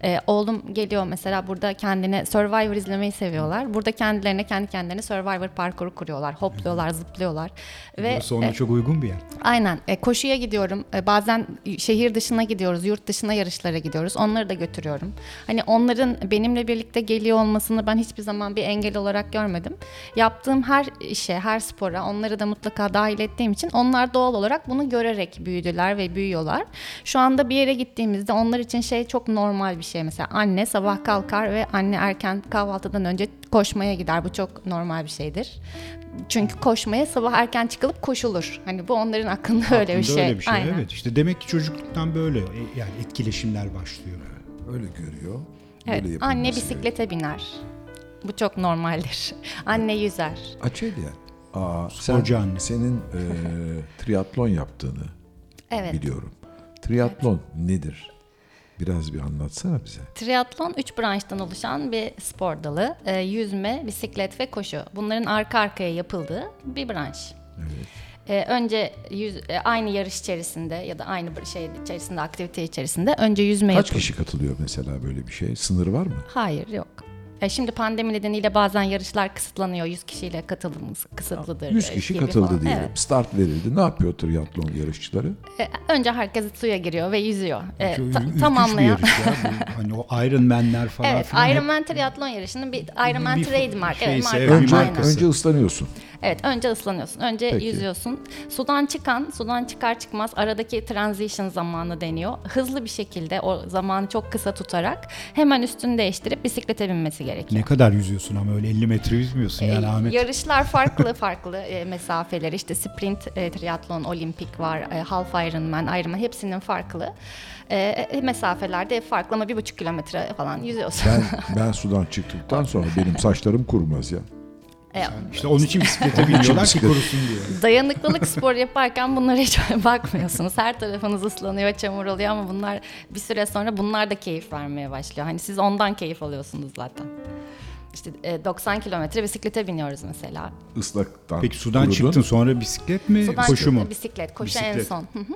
C: E, oğlum geliyor mesela burada kendine Survivor izlemeyi seviyorlar. Burada kendilerine kendi kendilerine Survivor parkuru kuruyorlar. Hopluyorlar, zıplıyorlar. Ve
B: ona
C: e,
B: çok uygun bir yer.
C: Aynen. E, koşuya gidiyorum. E, bazen şehir dışına gidiyoruz, yurt dışına yarışlara gidiyoruz. Onları da götürüyorum. Hani onların benimle birlikte geliyor olmasını ben hiçbir zaman bir engel olarak görmedim. Yaptığım her işe, her spora onları da mutlaka dahil ettiğim için onlar doğal olarak bunu görerek büyüdüler ve büyüyorlar. Şu anda bir yere gittiğimizde onlar için şey çok normal bir şey. Mesela anne sabah kalkar ve anne erken kahvaltıdan önce koşmaya gider. Bu çok normal bir şeydir. Çünkü koşmaya sabah erken çıkılıp koşulur. Hani bu onların aklında öyle bir şey.
B: Öyle bir şey.
C: Aynen.
B: Evet. İşte demek ki çocukluktan böyle e, yani etkileşimler başlıyor.
A: Öyle görüyor.
C: Evet,
A: Böyle
C: anne bisiklete biner. Bu çok normaldir. <laughs> Anne yüzer.
A: Açelya. Aa, sen,
B: Sporcu anne.
A: senin e, <laughs> triatlon yaptığını
C: Evet.
A: biliyorum. Triatlon nedir? Biraz bir anlatsana bize.
C: Triatlon 3 branştan oluşan bir spor dalı. Ee, yüzme, bisiklet ve koşu. Bunların arka arkaya yapıldığı bir branş. Ee, önce yüz, e, aynı yarış içerisinde ya da aynı bir şey içerisinde, aktivite içerisinde önce yüzme
A: Kaç
C: yapılıyor.
A: kişi katılıyor mesela böyle bir şey? Sınırı var mı?
C: Hayır yok. E, şimdi pandemi nedeniyle bazen yarışlar kısıtlanıyor. 100 kişiyle katılımımız kısıtlıdır.
A: 100
C: e,
A: kişi
C: gibi
A: katıldı
C: falan.
A: diyelim.
C: Evet.
A: Start verildi. Ne yapıyor triatlon yarışçıları?
C: E, önce herkes suya giriyor ve yüzüyor. E,
B: Çok
C: ta-
B: ürkünç bir yarış ya. Bu, <laughs> hani o Iron Man'ler falan
C: Evet,
B: filan. hep-
C: Ironman triatlon yarışının bir Ironman
B: Bir
C: trademark.
B: şeyse,
C: evet, marka.
B: evet,
A: Önce,
C: aynen.
B: markası.
A: önce ıslanıyorsun.
C: Evet, önce ıslanıyorsun. Önce
A: Peki.
C: yüzüyorsun. Sudan çıkan, sudan çıkar çıkmaz aradaki transition zamanı deniyor. Hızlı bir şekilde o zamanı çok kısa tutarak hemen üstünü değiştirip bisiklete binmesi gerekiyor.
B: Ne kadar yüzüyorsun ama öyle 50 metre yüzmüyorsun yani
C: E,
B: Ahmet.
C: Yarışlar farklı <laughs> farklı e, mesafeleri işte sprint e, triatlon, olimpik var, e, half Ironman, Ironman hepsinin farklı. E, mesafelerde farklı ama bir buçuk kilometre falan yüzüyorsun.
A: Ben <laughs> ben sudan çıktıktan sonra benim saçlarım kurumaz ya.
C: E,
B: İşte onun için bisiklete biniyorlar ki korusun diye.
C: Dayanıklılık spor yaparken bunlara hiç <laughs> bakmıyorsunuz. Her tarafınız ıslanıyor, çamur oluyor ama bunlar bir süre sonra bunlar da keyif vermeye başlıyor. Hani siz ondan keyif alıyorsunuz zaten. İşte e, 90 kilometre bisiklete biniyoruz mesela.
A: Islaktan
B: Peki sudan
A: kurudun.
B: çıktın sonra bisiklet mi
C: Sudan
B: koşu
C: çıktı,
B: mu?
C: Bisiklet, koşu en
B: Bisiklet.
C: son. Hı hı.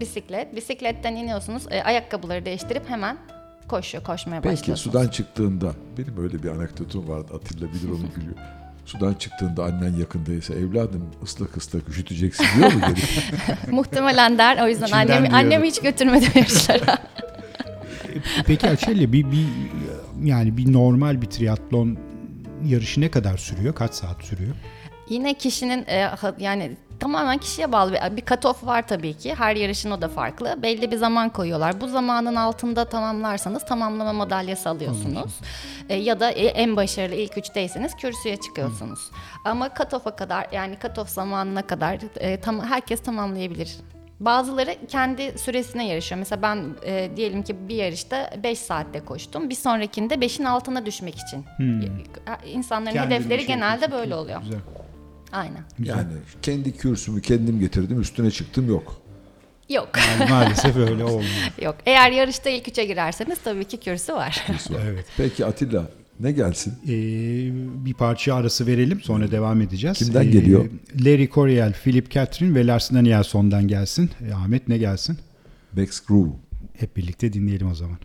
C: bisiklet, bisikletten iniyorsunuz, e, ayakkabıları değiştirip hemen koşuyor, koşmaya
A: Peki
C: başlıyorsunuz.
A: sudan çıktığında benim öyle bir anekdotum vardı Atilla bilir onu gülüyor. Sudan çıktığında annen yakındaysa evladım ıslak ıslak üşüteceksin diyor mu geri? <laughs>
C: Muhtemelen der. O yüzden
B: İçinden
C: annemi,
B: diyorum.
C: annemi hiç götürmedim yarışlara.
B: Peki Açelya bir, bir yani bir normal bir triatlon yarışı ne kadar sürüyor? Kaç saat sürüyor?
C: Yine kişinin e, yani tamamen kişiye bağlı bir, bir cut-off var tabii ki. Her yarışın o da farklı. Belli bir zaman koyuyorlar. Bu zamanın altında tamamlarsanız tamamlama madalyası alıyorsunuz. E, ya da e, en başarılı ilk üçteyseniz kürsüye çıkıyorsunuz. Ama cut-off'a kadar yani cut-off zamanına kadar e, tam, herkes tamamlayabilir. Bazıları kendi süresine yarışıyor. Mesela ben e, diyelim ki bir yarışta 5 saatte koştum. Bir sonrakinde 5'in altına düşmek için. E, İnsanların
B: Kendini
C: hedefleri genelde böyle oluyor.
B: Güzel.
C: Aynen.
A: yani kendi kürsümü kendim getirdim üstüne çıktım yok.
C: Yok.
B: Yani <laughs> maalesef öyle olmuyor.
C: Yok. Eğer yarışta ilk üçe girerseniz tabii ki kürsü var. <laughs>
B: Evet.
A: Peki Atilla ne gelsin?
B: Ee, bir parça arası verelim sonra devam edeceğiz.
A: Kimden
B: Ee,
A: geliyor?
B: Larry Coryell, Philip Catherine ve Lars Danielson'dan gelsin. Ee, Ahmet ne gelsin?
A: Bex Groove.
B: Hep birlikte dinleyelim o zaman.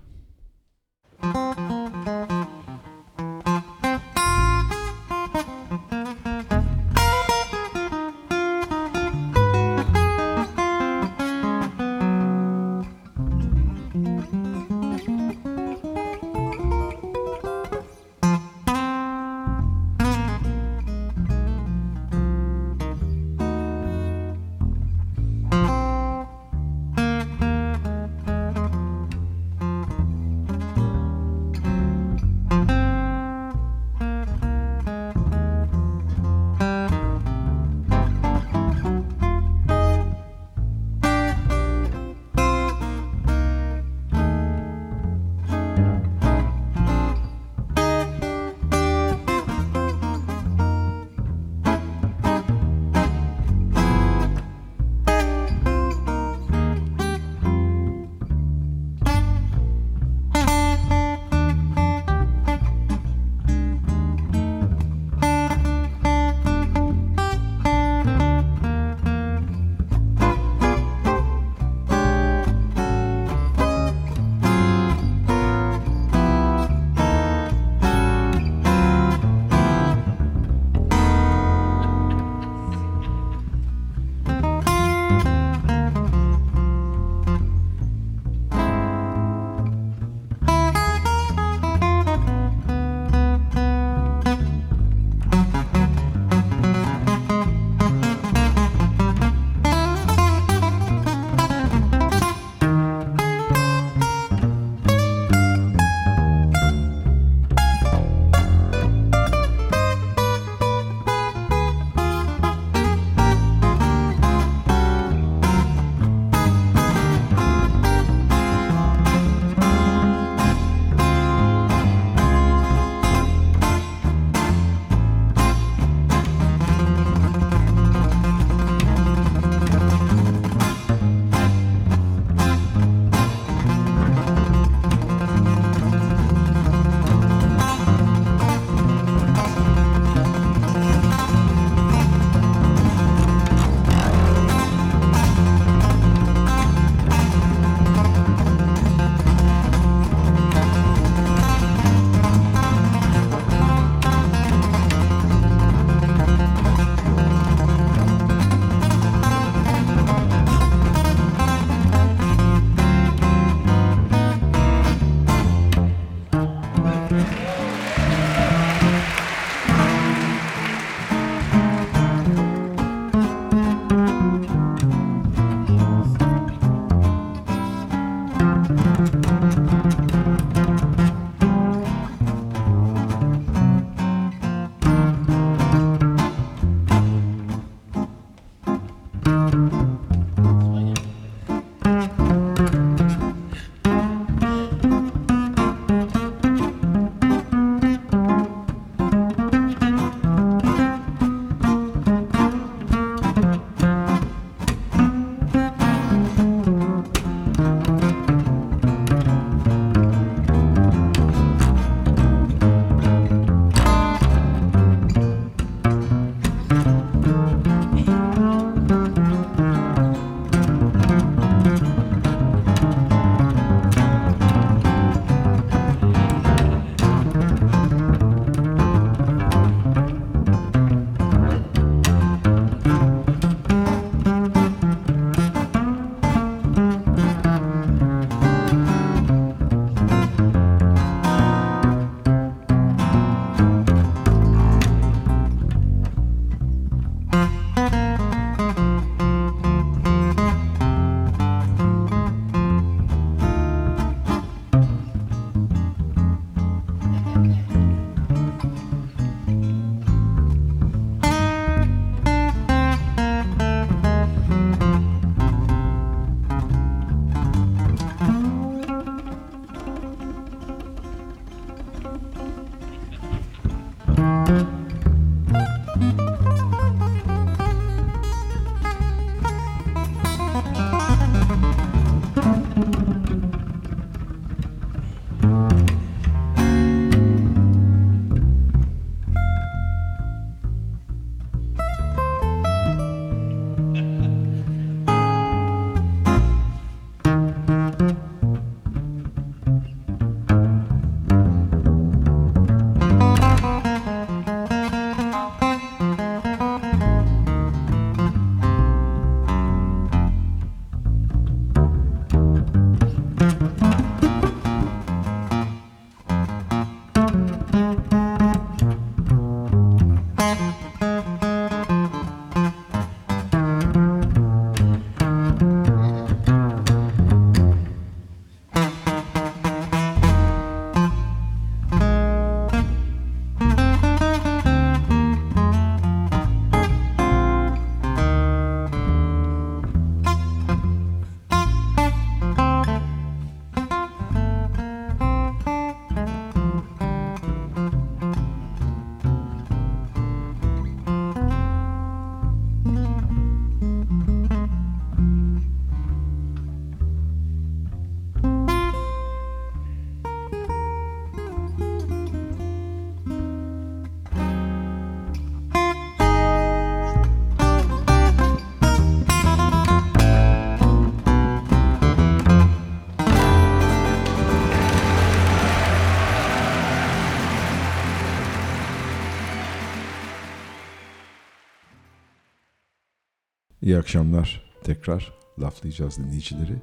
A: İyi akşamlar tekrar laflayacağız dinleyicileri.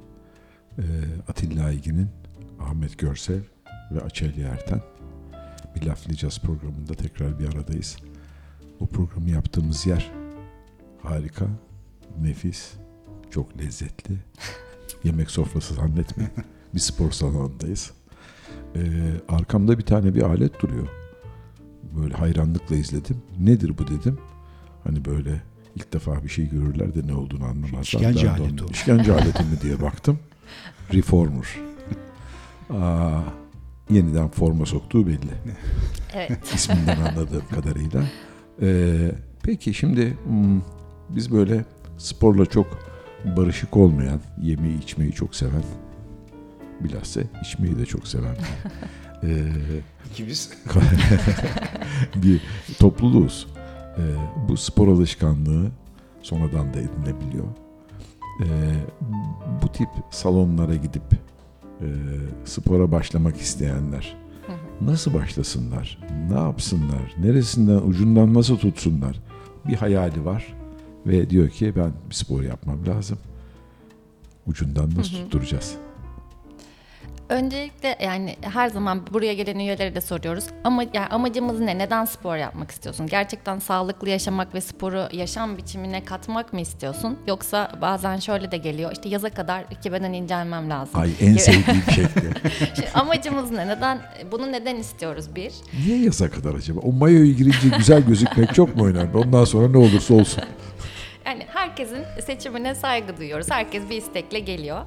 A: Ee, Atilla Aygin'in, Ahmet Görsev ve Açeli Erten bir laflayacağız programında tekrar bir aradayız. Bu programı yaptığımız yer harika, nefis, çok lezzetli. <laughs> Yemek sofrası zannetmeyin. bir spor salonundayız. Ee, arkamda bir tane bir alet duruyor. Böyle hayranlıkla izledim. Nedir bu dedim. Hani böyle ilk defa bir şey görürler de ne olduğunu anlamazlar.
B: İşkence
A: Ben
B: aleti
A: onun-
B: o.
A: İşkence aleti mi diye baktım. Reformer. <laughs> Aa, yeniden forma soktuğu belli.
C: Evet. <laughs>
A: isminden anladığım kadarıyla. Ee, peki şimdi hmm, biz böyle sporla çok barışık olmayan, yemeği içmeyi çok seven, bilhassa içmeyi de çok seven ee, <laughs>
B: İkimiz.
A: bir topluluğuz. Ee, bu spor alışkanlığı sonradan da edinebiliyor. Ee, bu tip salonlara gidip e, spora başlamak isteyenler nasıl başlasınlar? Ne yapsınlar? Neresinden, ucundan nasıl tutsunlar? Bir hayali var ve diyor ki ben bir spor yapmam lazım. Ucundan nasıl tutturacağız?
C: Öncelikle yani her zaman buraya gelen üyelere de soruyoruz. Ama yani amacımız ne? Neden spor yapmak istiyorsun? Gerçekten sağlıklı yaşamak ve sporu yaşam biçimine katmak mı istiyorsun? Yoksa bazen şöyle de geliyor. İşte yaza kadar iki beden incelmem lazım.
A: Ay en sevdiğim şekli. <laughs>
C: Şimdi amacımız ne? Neden? Bunu neden istiyoruz bir?
A: Niye yaza kadar acaba? O mayoyu girince güzel gözükmek çok mu önemli? Ondan sonra ne olursa olsun.
C: Yani herkesin seçimine saygı duyuyoruz. Herkes bir istekle geliyor.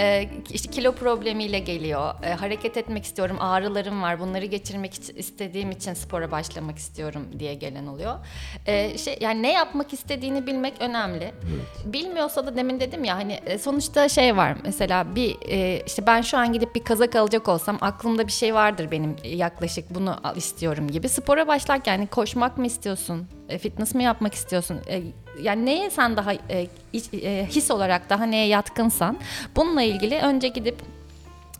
C: Ee, işte kilo problemiyle geliyor. Ee, hareket etmek istiyorum, ağrılarım var. Bunları geçirmek istediğim için spora başlamak istiyorum diye gelen oluyor. Ee, şey yani ne yapmak istediğini bilmek önemli. Bilmiyorsa da demin dedim ya hani e, sonuçta şey var. Mesela bir e, işte ben şu an gidip bir kazak alacak olsam aklımda bir şey vardır benim e, yaklaşık bunu istiyorum gibi. Spora başlarken yani koşmak mı istiyorsun? E, fitness mi yapmak istiyorsun? Yani neye sen daha e, iç- e, his olarak daha neye yatkınsan bununla ilgili önce gidip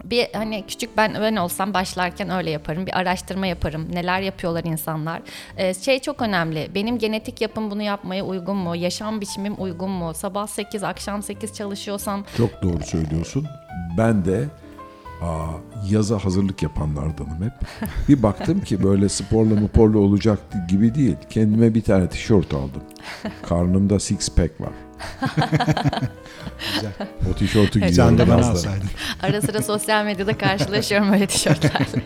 C: bir hani küçük ben ben olsam başlarken öyle yaparım. Bir araştırma yaparım. Neler yapıyorlar insanlar. Ee, şey çok önemli. Benim genetik yapım bunu yapmaya uygun mu? Yaşam biçimim uygun mu? Sabah 8, akşam 8 çalışıyorsam
A: Çok doğru söylüyorsun. Ben de aa, yaza hazırlık yapanlardanım hep. Bir baktım ki böyle sporla muporla olacak gibi değil. Kendime bir tane tişört aldım. Karnımda six pack var.
B: Güzel.
A: O tişörtü
B: Sen
A: giyiyorum.
B: de bana alsaydın.
C: Ara sıra sosyal medyada karşılaşıyorum öyle tişörtlerle. <laughs>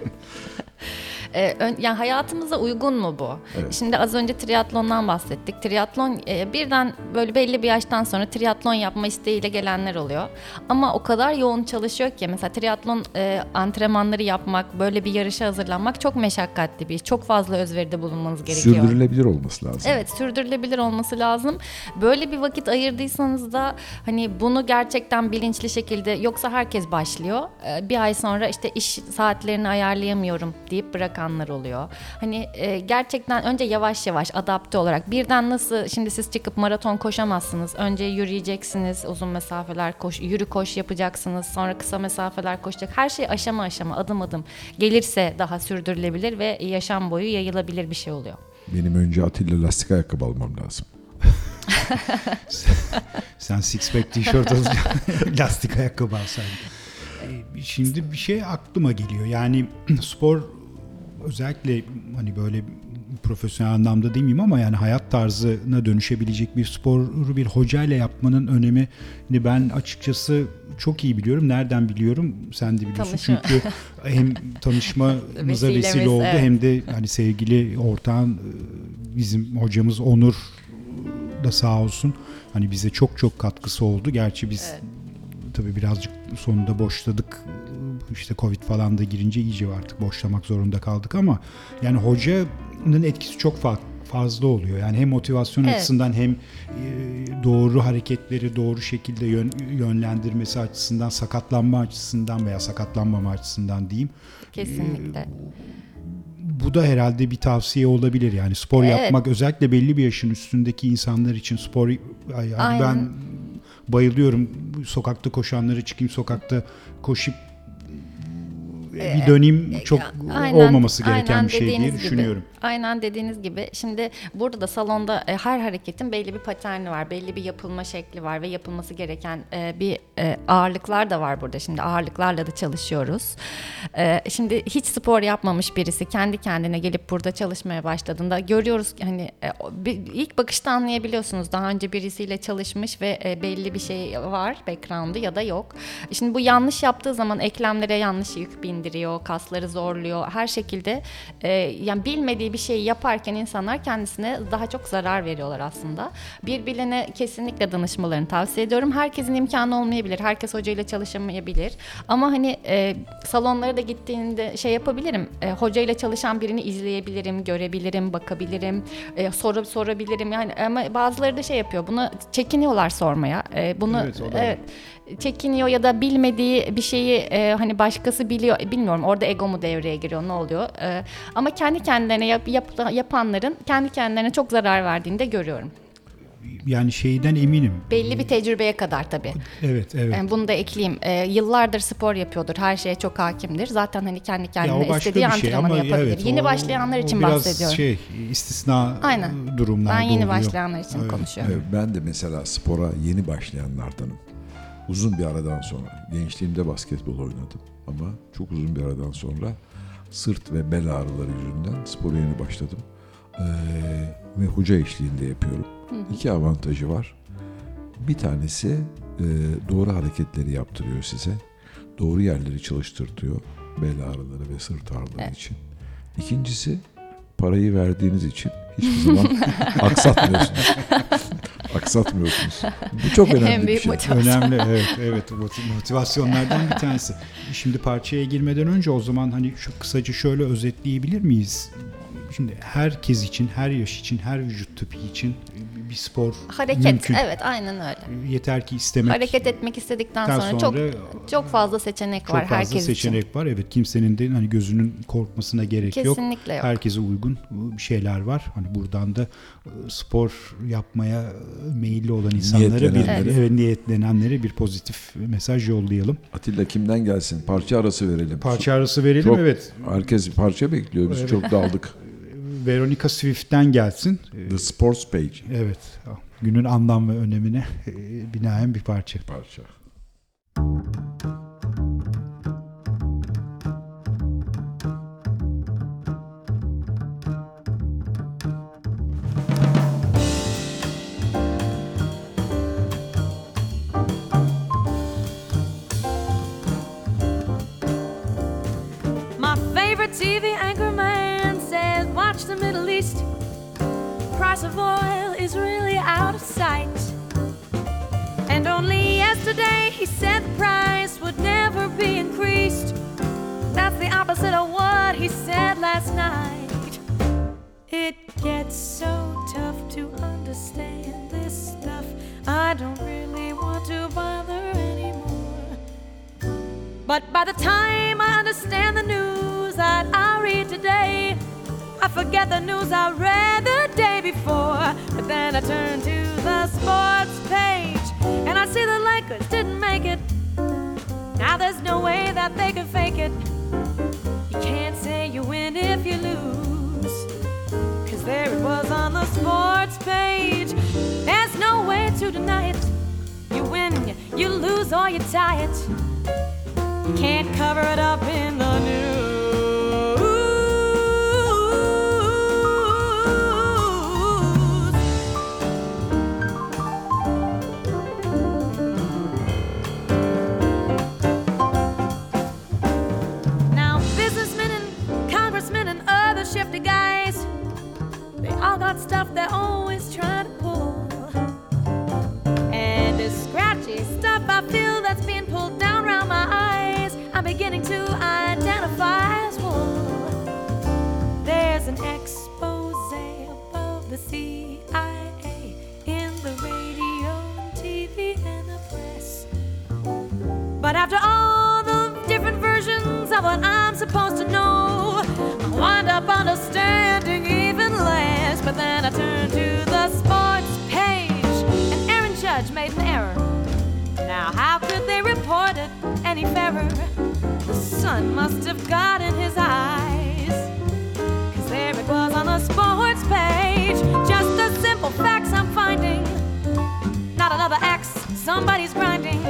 C: Ee, ön- yani hayatımıza uygun mu bu? Şimdi az önce triatlondan bahsettik. Triatlon e, birden böyle belli bir yaştan sonra triatlon yapma isteğiyle gelenler oluyor. Ama o kadar yoğun çalışıyor ki mesela triatlon e, antrenmanları yapmak, böyle bir yarışa hazırlanmak çok meşakkatli bir iş. Çok fazla özveride bulunmanız gerekiyor.
A: Sürdürülebilir olması lazım.
C: Evet sürdürülebilir olması lazım. Böyle bir vakit ayırdıysanız da hani bunu gerçekten bilinçli şekilde yoksa herkes başlıyor. Ee, Bir ay sonra işte iş saatlerini ayarlayamıyorum deyip bırakanlar oluyor. Hani e, gerçekten önce yavaş yavaş adapte olarak birden nasıl şimdi siz çıkıp maraton koşamazsınız. Önce yürüyeceksiniz uzun mesafeler koş yürü koş yapacaksınız. Sonra kısa mesafeler koşacak. Her şey aşama aşama adım adım gelirse daha sürdürülebilir ve yaşam boyu yayılabilir bir şey oluyor.
A: Benim önce Atilla lastik ayakkabı almam lazım. <laughs>
B: Sen six pack tişört alacaksın. <laughs> lastik ayakkabı alsaydın. Ee, Şimdi bir şey aklıma geliyor. Yani <clears throat> spor özellikle hani böyle profesyonel anlamda demeyeyim ama yani hayat tarzına dönüşebilecek bir sporu bir hocayla yapmanın önemini ben açıkçası çok iyi biliyorum. Nereden biliyorum? Sen de biliyorsun.
C: Tanışma.
B: Çünkü hem tanışmamıza vesile oldu
C: evet.
B: hem de hani sevgili ortağın e, bizim hocamız Onur da sağ olsun. Hani bize çok çok katkısı oldu. Gerçi biz
C: Evet.
B: tabii birazcık sonunda boşladık. İşte Covid falan da girince iyice artık boşlamak zorunda kaldık ama yani hocanın etkisi çok fa- fazla oluyor. Yani hem motivasyon
C: Evet.
B: açısından hem e, doğru hareketleri doğru şekilde yön- yönlendirmesi açısından, sakatlanma açısından veya sakatlanmama açısından diyeyim.
C: Kesinlikle.
B: Bu da herhalde bir tavsiye olabilir. Yani spor
C: Evet.
B: yapmak özellikle belli bir yaşın üstündeki insanlar için spor yani
C: Aynen.
B: ben bayılıyorum. Sokakta koşanları çıkayım sokakta koşup bir dönem çok olmaması gereken
C: aynen
B: bir şey diye
C: gibi.
B: düşünüyorum.
C: Aynen dediğiniz gibi. Şimdi burada da salonda e, her hareketin belli bir paterni var, belli bir yapılma şekli var ve yapılması gereken e, bir e, ağırlıklar da var burada. Şimdi ağırlıklarla da çalışıyoruz. E, şimdi hiç spor yapmamış birisi kendi kendine gelip burada çalışmaya başladığında görüyoruz ki hani e, ilk bakışta anlayabiliyorsunuz. Daha önce birisiyle çalışmış ve e, belli bir şey var, background'ı ya da yok. Şimdi bu yanlış yaptığı zaman eklemlere yanlış yük bindiriyor, kasları zorluyor. Her şekilde e, yani bilmediği bir şeyi yaparken insanlar kendisine daha çok zarar veriyorlar aslında. Birbirine kesinlikle danışmalarını tavsiye ediyorum. Herkesin imkanı olmayabilir. Herkes hocayla çalışamayabilir. Ama hani e, salonlara da gittiğinde şey yapabilirim. E, hocayla çalışan birini izleyebilirim, görebilirim, bakabilirim, e, soru sorabilirim. Yani ama bazıları da şey yapıyor. Bunu çekiniyorlar sormaya. E, bunu
B: Evet, o da
C: evet çekiniyor ya da bilmediği bir şeyi e, hani başkası biliyor bilmiyorum orada ego mu devreye giriyor ne oluyor E, ama kendi kendilerine yap, yap- yapanların kendi kendilerine çok zarar verdiğini de görüyorum.
B: Yani şeyden eminim.
C: Belli bir tecrübeye kadar tabii.
B: Evet, evet.
C: Yani bunu da ekleyeyim. E, yıllardır spor yapıyordur. Her şeye çok hakimdir. Zaten hani kendi
B: ya
C: kendine
B: o başka
C: istediği
B: bir şey
C: antrenmanı
B: ama
C: yapabilir.
B: evet,
C: yeni
B: o-
C: başlayanlar
B: o
C: için
B: biraz
C: bahsediyorum.
B: şey istisna
C: Aynen.
B: durumlar
C: ben yeni başlayanlar için
B: Evet.
C: konuşuyorum.
A: Evet, ben de mesela spora yeni başlayanlardanım. Uzun bir aradan sonra, gençliğimde basketbol oynadım ama çok uzun bir aradan sonra sırt ve bel ağrıları yüzünden spora yeni başladım. Ee, ve hoca eşliğinde yapıyorum. İki avantajı var. Bir tanesi e, doğru hareketleri yaptırıyor size. Doğru yerleri çalıştırtıyor. Bel ağrıları ve sırt ağrıları
C: Evet.
A: için. İkincisi parayı verdiğiniz için hiçbir zaman <laughs> aksatmıyorsunuz. Aksatmıyorsunuz. Bu çok <laughs> önemli
C: En
A: bir
C: büyük
A: şey.
C: motivasyon.
B: Önemli evet evet Moti- motivasyonlardan bir tanesi. Şimdi parçaya girmeden önce o zaman hani şu kısaca şöyle özetleyebilir miyiz? Şimdi herkes için, her yaş için, her vücut tipi için bir spor
C: Hareket
B: mümkün.
C: evet aynen öyle.
B: Yeter ki istemek.
C: Hareket etmek istedikten sonra,
B: sonra
C: çok çok fazla seçenek
B: çok
C: var
B: fazla
C: herkes
B: seçenek
C: için.
B: var. Evet kimsenin de hani gözünün korkmasına gerek yok.
C: Kesinlikle yok.
B: Herkese uygun bir şeyler var. Hani buradan da e, spor yapmaya e, meyilli olan insanlara bir
A: Niyetlenenlere.
B: evet, niyetlenenlere bir pozitif mesaj yollayalım.
A: Atilla kimden gelsin? Parça arası verelim.
B: Parça arası verelim
A: Çok-
B: evet.
A: Herkes bir parça bekliyor. Biz
B: Evet.
A: çok daldık. <laughs>
B: Veronica Swift'ten gelsin.
A: The Sports Page
B: Evet. Günün anlam ve önemine e, binaen bir parça.
A: parça.
F: My The Middle East. Price of oil is really out of sight. And only yesterday he said the price would never be increased. That's the opposite of what he said last night. It gets so tough to understand this stuff. I don't really want to bother anymore. But by the time I understand the news that I read today, I forget the news I read the day before. But then I turn to the sports page and I see the Lakers didn't make it. Now there's no way that they can fake it. You can't say you win if you lose. Cause there it was on the sports page. There's no way to deny it. You win, you lose, or you tie it. You can't cover it up in the news. They're always trying to pull. And this scratchy stuff I feel that's being pulled down around my eyes, I'm beginning to identify as wool. There's an expose above the CIA in the radio and TV and the press. But after all the different versions of what I'm supposed to know, I wind up understanding. But then I turned to the sports page, and Aaron Judge made an error. Now, how could they report it any fairer? The sun must have got in his eyes. Cause there it was on the sports page. Just the simple facts I'm finding. Not another X, somebody's grinding.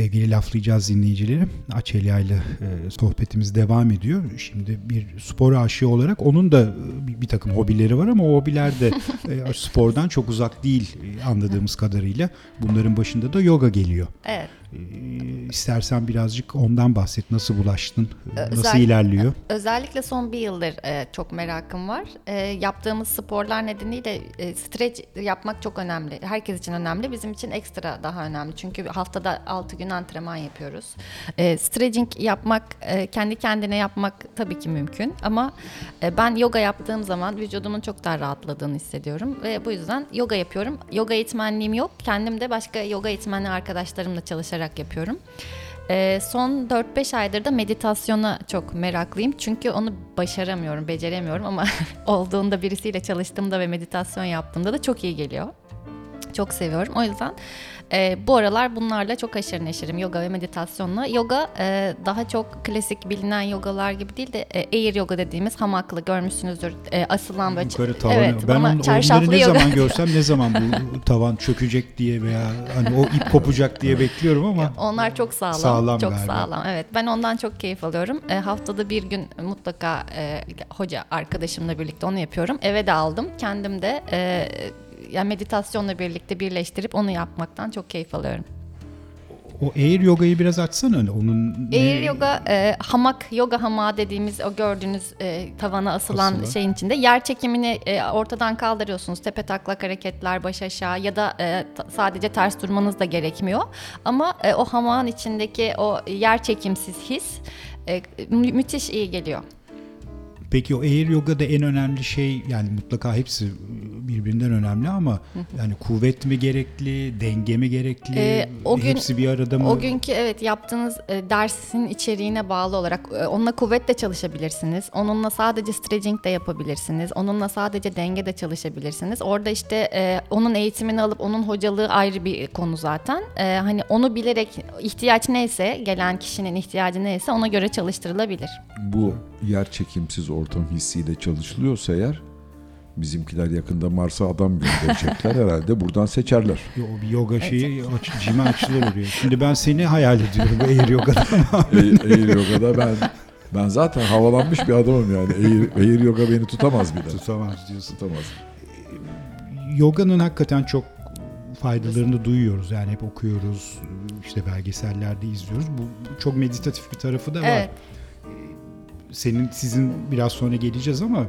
B: Sevgili laflayacağız dinleyicileri. Açelya ile e, sohbetimiz devam ediyor. Şimdi bir spor aşığı olarak onun da e, bir, bir takım hobileri var ama o hobiler de e, spordan çok uzak değil anladığımız kadarıyla. Bunların başında da yoga geliyor. İstersen birazcık ondan bahset. Nasıl bulaştın? E, Nasıl ilerliyor?
C: Özellikle son bir yıldır e, çok merakım var. E, yaptığımız sporlar nedeniyle e, streç yapmak çok önemli. Herkes için önemli. Bizim için ekstra daha önemli. Çünkü haftada 6 gün antrenman yapıyoruz. Stretching yapmak, kendi kendine yapmak tabii ki mümkün. Ama ben yoga yaptığım zaman vücudumun çok daha rahatladığını hissediyorum. Ve bu yüzden yoga yapıyorum. Yoga eğitmenliğim yok. Kendim de başka yoga eğitmenli arkadaşlarımla çalışarak yapıyorum. Ee, son 4-5 aydır da meditasyona çok meraklıyım. Çünkü onu başaramıyorum, beceremiyorum ama <laughs> olduğunda birisiyle çalıştığımda ve meditasyon yaptığımda da çok iyi geliyor. Çok çok seviyorum. O yüzden e, bu aralar bunlarla çok haşır neşirim yoga ve meditasyonla. Yoga e, daha çok klasik bilinen yogalar gibi değil de e, air yoga dediğimiz hamaklı görmüşsünüzdür. E, asılan böyle
B: Yukarı tavanı.
C: Evet,
B: ben
C: ama
B: onu, onları ne
C: yoga.
B: zaman görsem ne zaman bu <laughs> tavan çökecek diye veya hani o ip kopacak diye bekliyorum ama <laughs>
C: Onlar çok sağlam.
B: Sağlam
C: çok
B: galiba.
C: sağlam. Evet. Ben ondan çok keyif alıyorum. E, haftada bir gün mutlaka e, hoca arkadaşımla birlikte onu yapıyorum. Eve de aldım. Kendim de e, yani meditasyonla birlikte birleştirip onu yapmaktan çok keyif alıyorum.
B: o air yogayı biraz açsana hani onun ne-
C: Air yoga, e, hamak, yoga hamağı dediğimiz o gördüğünüz e, tavana asılan
B: Asılan.
C: şeyin içinde yer çekimini e, ortadan kaldırıyorsunuz. Tepe taklak hareketler, baş aşağı ya da e, sadece ters durmanız da gerekmiyor. Ama e, o hamağın içindeki o yer çekimsiz his e, mü- müthiş iyi geliyor.
B: Peki o air yogada en önemli şey yani mutlaka hepsi birbirinden önemli ama yani kuvvet mi gerekli, denge mi gerekli?
C: Ee, o gün-
B: hepsi bir arada mı?
C: O günkü evet yaptığınız e, dersin içeriğine bağlı olarak e, onunla kuvvetle çalışabilirsiniz. Onunla sadece stretching de yapabilirsiniz. Onunla sadece denge de çalışabilirsiniz. Orada işte e, onun eğitimini alıp onun hocalığı ayrı bir konu zaten. E, hani onu bilerek ihtiyaç neyse gelen kişinin ihtiyacı neyse ona göre çalıştırılabilir.
A: Bu yer çekimsiz ortam hissiyle çalışılıyorsa eğer bizimkiler yakında Mars'a adam gönderecekler <laughs> herhalde buradan seçerler.
B: Yo, bir yoga şeyi aç, cime açılır oraya. Şimdi ben seni hayal ediyorum bu <laughs> air yogada
A: Air, air yogada ben ben zaten havalanmış bir adamım yani. Air, air yoga beni tutamaz bile.
B: tutamaz diyorsun.
A: Tutamaz.
B: Yoganın hakikaten çok faydalarını duyuyoruz. Yani hep okuyoruz, işte belgesellerde izliyoruz. Bu çok meditatif bir tarafı da var.
C: Evet.
B: Senin sizin biraz sonra geleceğiz ama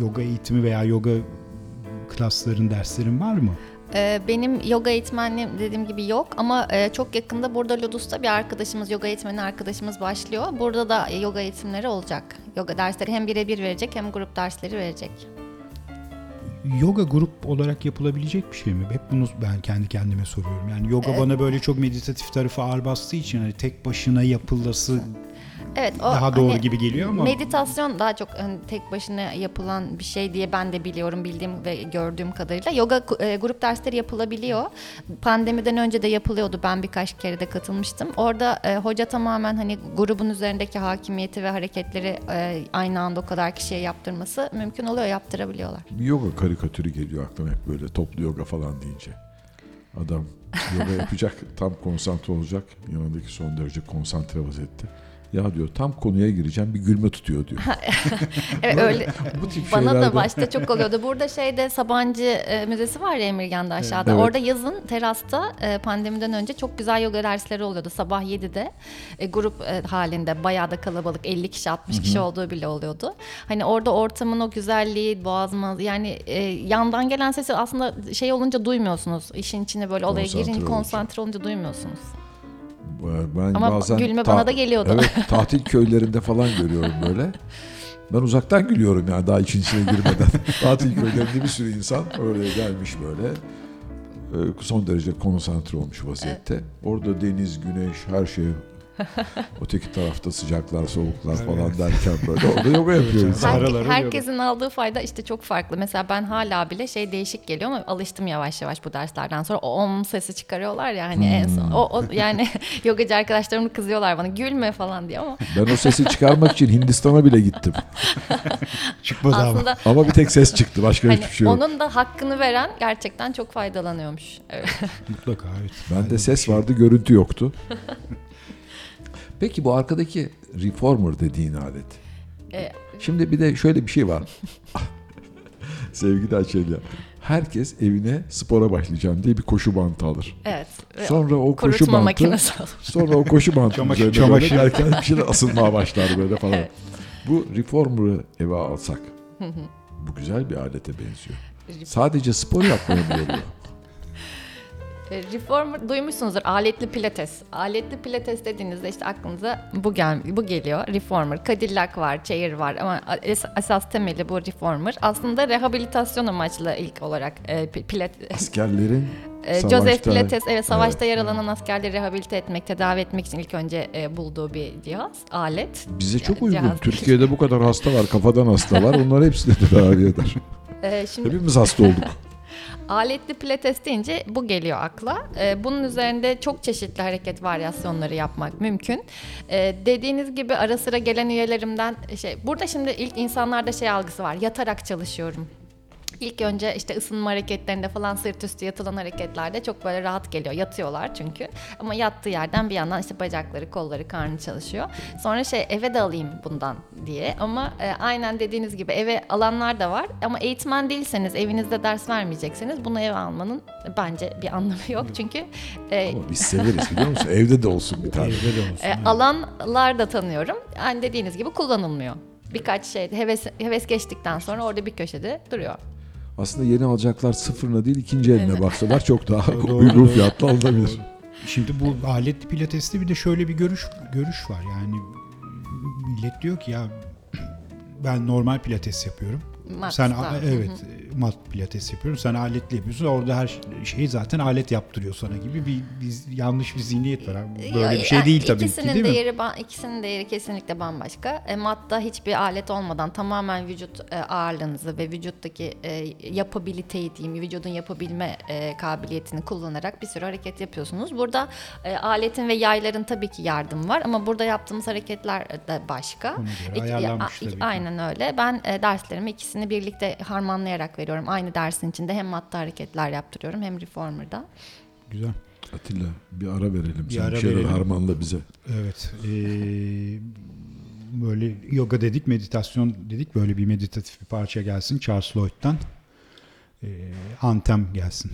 B: yoga eğitimi veya yoga klasların derslerin var mı?
C: Ee, Benim yoga eğitmenliğim dediğim gibi yok ama e, çok yakında burada Ludus'ta bir arkadaşımız, yoga eğitmeni arkadaşımız başlıyor. Burada da e, yoga eğitimleri olacak. Yoga dersleri hem birebir verecek hem grup dersleri verecek.
B: Yoga grup olarak yapılabilecek bir şey mi? Hep bunu ben kendi kendime soruyorum. Yani yoga bana böyle çok meditatif tarafı ağır bastığı için hani tek başına yapılması
C: Evet, o
B: daha doğru
C: hani
B: gibi geliyor ama
C: Meditasyon daha çok hani tek başına yapılan bir şey diye ben de biliyorum bildiğim ve gördüğüm kadarıyla. Yoga e, grup dersleri yapılabiliyor. Pandemiden önce de yapılıyordu. Ben birkaç kere de katılmıştım. Orada e, hoca tamamen hani grubun üzerindeki hakimiyeti ve hareketleri e, aynı anda o kadar kişiye yaptırması mümkün oluyor, yaptırabiliyorlar.
A: Yoga karikatürü geliyor aklıma hep böyle toplu yoga falan deyince. Adam yoga yapacak, <laughs> tam konsantre olacak. Yanındaki son derece konsantre vaziyette. Ya diyor tam konuya gireceğim bir gülme tutuyor diyor. <laughs>
C: Evet öyle.
A: Bu tip
C: Bana
A: şeylerde-
C: da başta çok oluyordu. Burada şeyde Sabancı e, Müzesi var ya Emirgan'da aşağıda.
A: Evet.
C: Orada yazın terasta e, pandemiden önce çok güzel yoga dersleri oluyordu. Sabah 7'de e, grup e, halinde bayağı da kalabalık 50 kişi 60 kişi olduğu bile oluyordu. Hani orada ortamın o güzelliği boğazmaz yani e, yandan gelen sesi aslında şey olunca duymuyorsunuz. İşin içine böyle olaya girince konsantre olunca duymuyorsunuz.
A: Ben
C: Ama
A: bazen
C: gülme bana da geliyordu.
A: Evet, <laughs> tatil köylerinde falan görüyorum böyle. Ben uzaktan gülüyorum yani daha için içine girmeden. <laughs> tatil köylerinde bir sürü insan öyle gelmiş böyle. e, Son derece konsantre olmuş vaziyette. Orada deniz, güneş, her şey. <laughs> Öteki tarafta sıcaklar, soğuklar falan derken böyle orada yoga yapıyor
B: Evet,
A: insan.
B: Her-
C: herkesin aldığı fayda işte çok farklı. Mesela ben hala bile şey değişik geliyor ama alıştım yavaş yavaş bu derslerden sonra. O om sesi çıkarıyorlar ya hani en son. O, o yani <laughs> <laughs> yogacı arkadaşlarım kızıyorlar bana gülme falan diye ama
A: Ben o sesi çıkarmak için Hindistan'a bile gittim.
B: çıkmadı ama.
C: aslında
A: Ama bir tek ses çıktı. Başka
C: hani
A: hiçbir şey yok.
C: onun da hakkını veren gerçekten çok faydalanıyormuş. Evet.
B: Mutlaka evet.
A: Bende ses vardı, görüntü yoktu. Peki bu arkadaki reformer dediğin alet.
C: E,
A: Şimdi bir de şöyle bir şey var. <laughs> Sevgili Açelya. Herkes evine spora başlayacağım diye bir koşu bantı alır.
C: evet. Ve
A: Sonra o koşu bantı,
C: makinesi olur.
A: sonra o koşu bantı
B: Çamaşır- çamaşır.
A: derken bir şeyler asılmaya başlar böyle falan.
C: Evet.
A: Bu reformer'ı eve alsak bu güzel bir alete benziyor. Sadece spor yapmaya mı yarıyor?
C: E, Reformer duymuşsunuzdur aletli pilates. Aletli pilates dediğinizde işte aklınıza bu gel bu geliyor. Reformer, Cadillac var, Chair var ama es- esas temeli bu reformer. Aslında rehabilitasyon amaçlı ilk olarak e, pi- pilates <laughs>
A: Askerlerin
C: e, Joseph Pilates evet savaşta
A: Evet.
C: yaralanan askerleri rehabilite etmek, tedavi etmek için ilk önce e, bulduğu bir cihaz, alet.
A: bize çok
C: Yani
A: uygun.
C: cihaz.
A: Türkiye'de bu kadar hasta var, kafadan hasta var. Onlar hepsini tedavi eder. <laughs>
C: E, şimdi
A: Hepimiz hasta olduk. <laughs>
C: Aletli pilates deyince bu geliyor akla. Ee, bunun üzerinde çok çeşitli hareket varyasyonları yapmak mümkün. Ee, dediğiniz gibi ara sıra gelen üyelerimden şey burada şimdi ilk insanlarda şey algısı var. Yatarak çalışıyorum. İlk önce işte ısınma hareketlerinde falan sırt üstü yatılan hareketlerde çok böyle rahat geliyor. Yatıyorlar çünkü. Ama yattığı yerden bir yandan işte bacakları, kolları, karnı çalışıyor. Sonra şey eve de alayım bundan diye. Ama e, aynen dediğiniz gibi eve alanlar da var. Ama eğitmen değilseniz, evinizde ders vermeyecekseniz bunu eve almanın bence bir anlamı yok. Çünkü e,
A: Ama biz severiz biliyor musun? Evde de olsun bir tane.
B: Evde de olsun.
C: e, alanlar da tanıyorum. Yani dediğiniz gibi kullanılmıyor. Birkaç şey heves, heves geçtikten sonra orada bir köşede duruyor.
A: Aslında yeni alacaklar sıfırına değil ikinci eline
C: Evet.
A: baksalar çok daha <laughs> uygun
B: doğru.
A: fiyatlı alınabilir.
B: Şimdi bu aletli pilateste bir de şöyle bir görüş görüş var. Yani millet diyor ki ya ben normal pilates yapıyorum.
C: Mat,
B: Sen
C: tamam.
B: a- evet mat pilates yapıyorum. Sen aletli yapıyorsun. Orada her şeyi zaten alet yaptırıyor sana gibi bir, bir yanlış bir zihniyet var. Böyle bir şey
C: Ya,
B: değil tabii ki
C: ikisinin
B: değil mi?
C: değeri, ba- ikisinin değeri kesinlikle bambaşka. E, matta hiçbir alet olmadan tamamen vücut e, ağırlığınızı ve vücuttaki e, yapabiliteyi diyeyim, vücudun yapabilme e, kabiliyetini kullanarak bir sürü hareket yapıyorsunuz. Burada e, aletin ve yayların tabii ki yardım var ama burada yaptığımız hareketler de başka. İki-
B: ayarlanmış
C: a-
B: tabii ki.
C: Aynen öyle. Ben e, derslerimi ikisini birlikte harmanlayarak veriyorum. Aynı dersin içinde hem matta hareketler yaptırıyorum hem reformer'da.
B: Güzel.
A: Atilla bir ara verelim.
B: Bir
A: Sen
B: ara
A: bir şeyler
B: verelim.
A: harmanla bize.
B: Evet. ee, böyle yoga dedik, meditasyon dedik. Böyle bir meditatif bir parça gelsin Charles Lloyd'dan. Ee, Antem gelsin.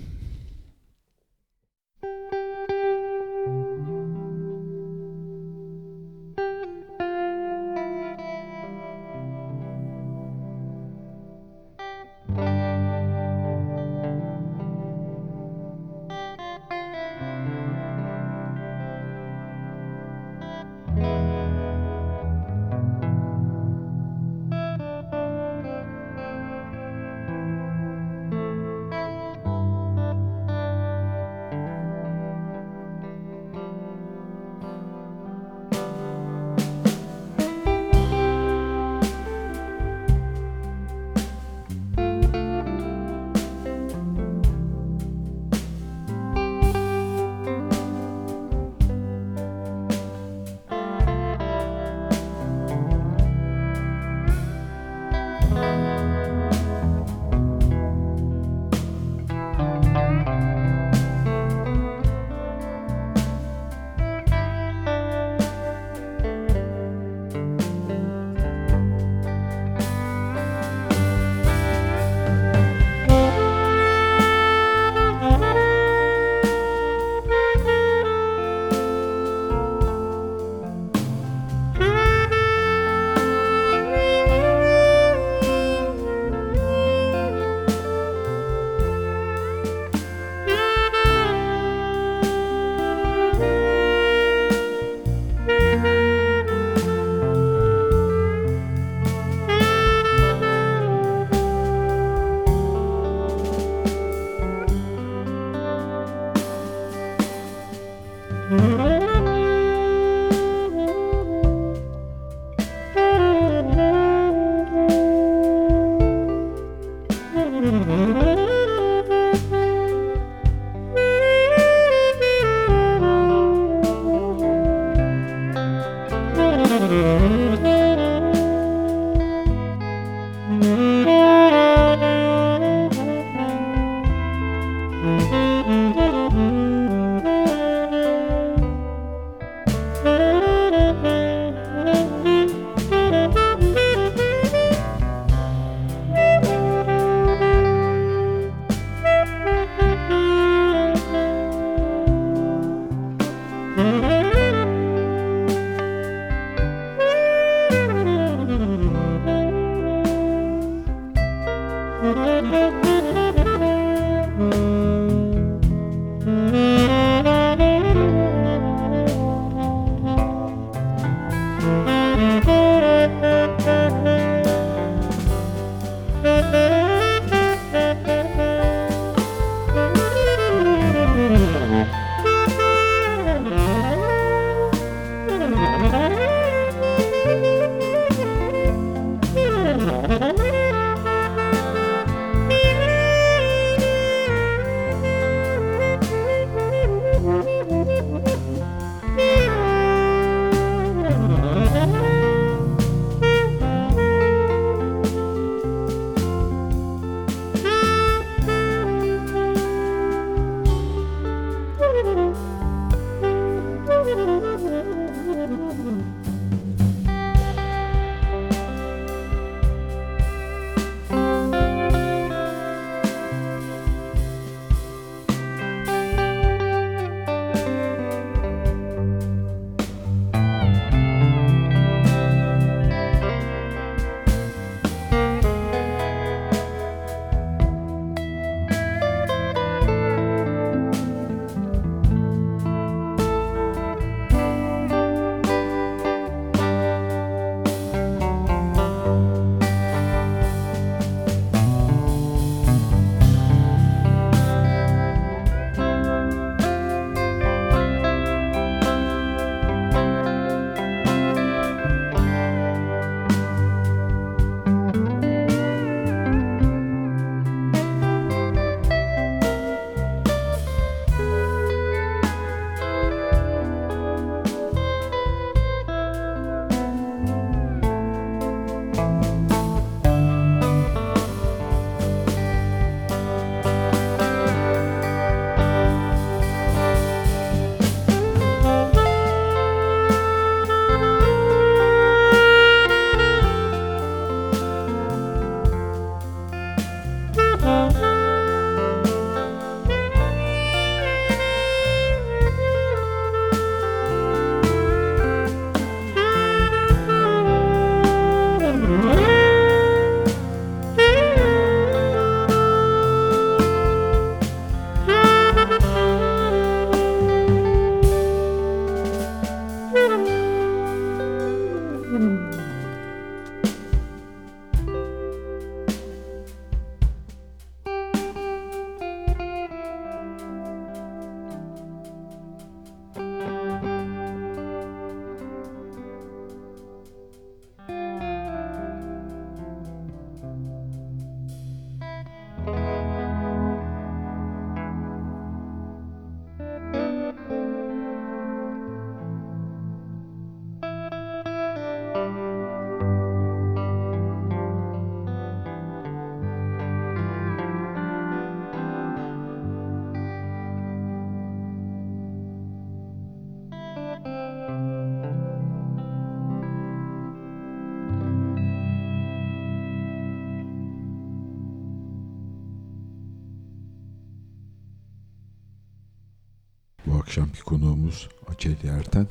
A: Akşamki konuğumuz Açeli Erten.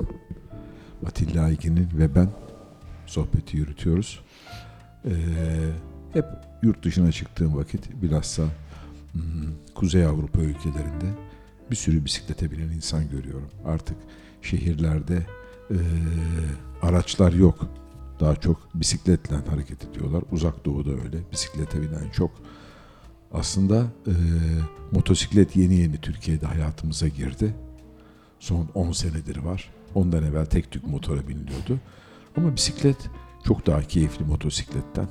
A: Atilla Aygin'in ve ben sohbeti yürütüyoruz. Ee, hep yurt dışına çıktığım vakit bilhassa hmm, Kuzey Avrupa ülkelerinde bir sürü bisiklete binen insan görüyorum. Artık şehirlerde ee, araçlar yok. Daha çok bisikletle hareket ediyorlar. Uzak doğuda öyle. Bisiklete binen çok. Aslında ee, motosiklet yeni yeni Türkiye'de hayatımıza girdi. Son 10 senedir var. Ondan evvel tek tük motora biniliyordu. Ama bisiklet çok daha keyifli motosikletten.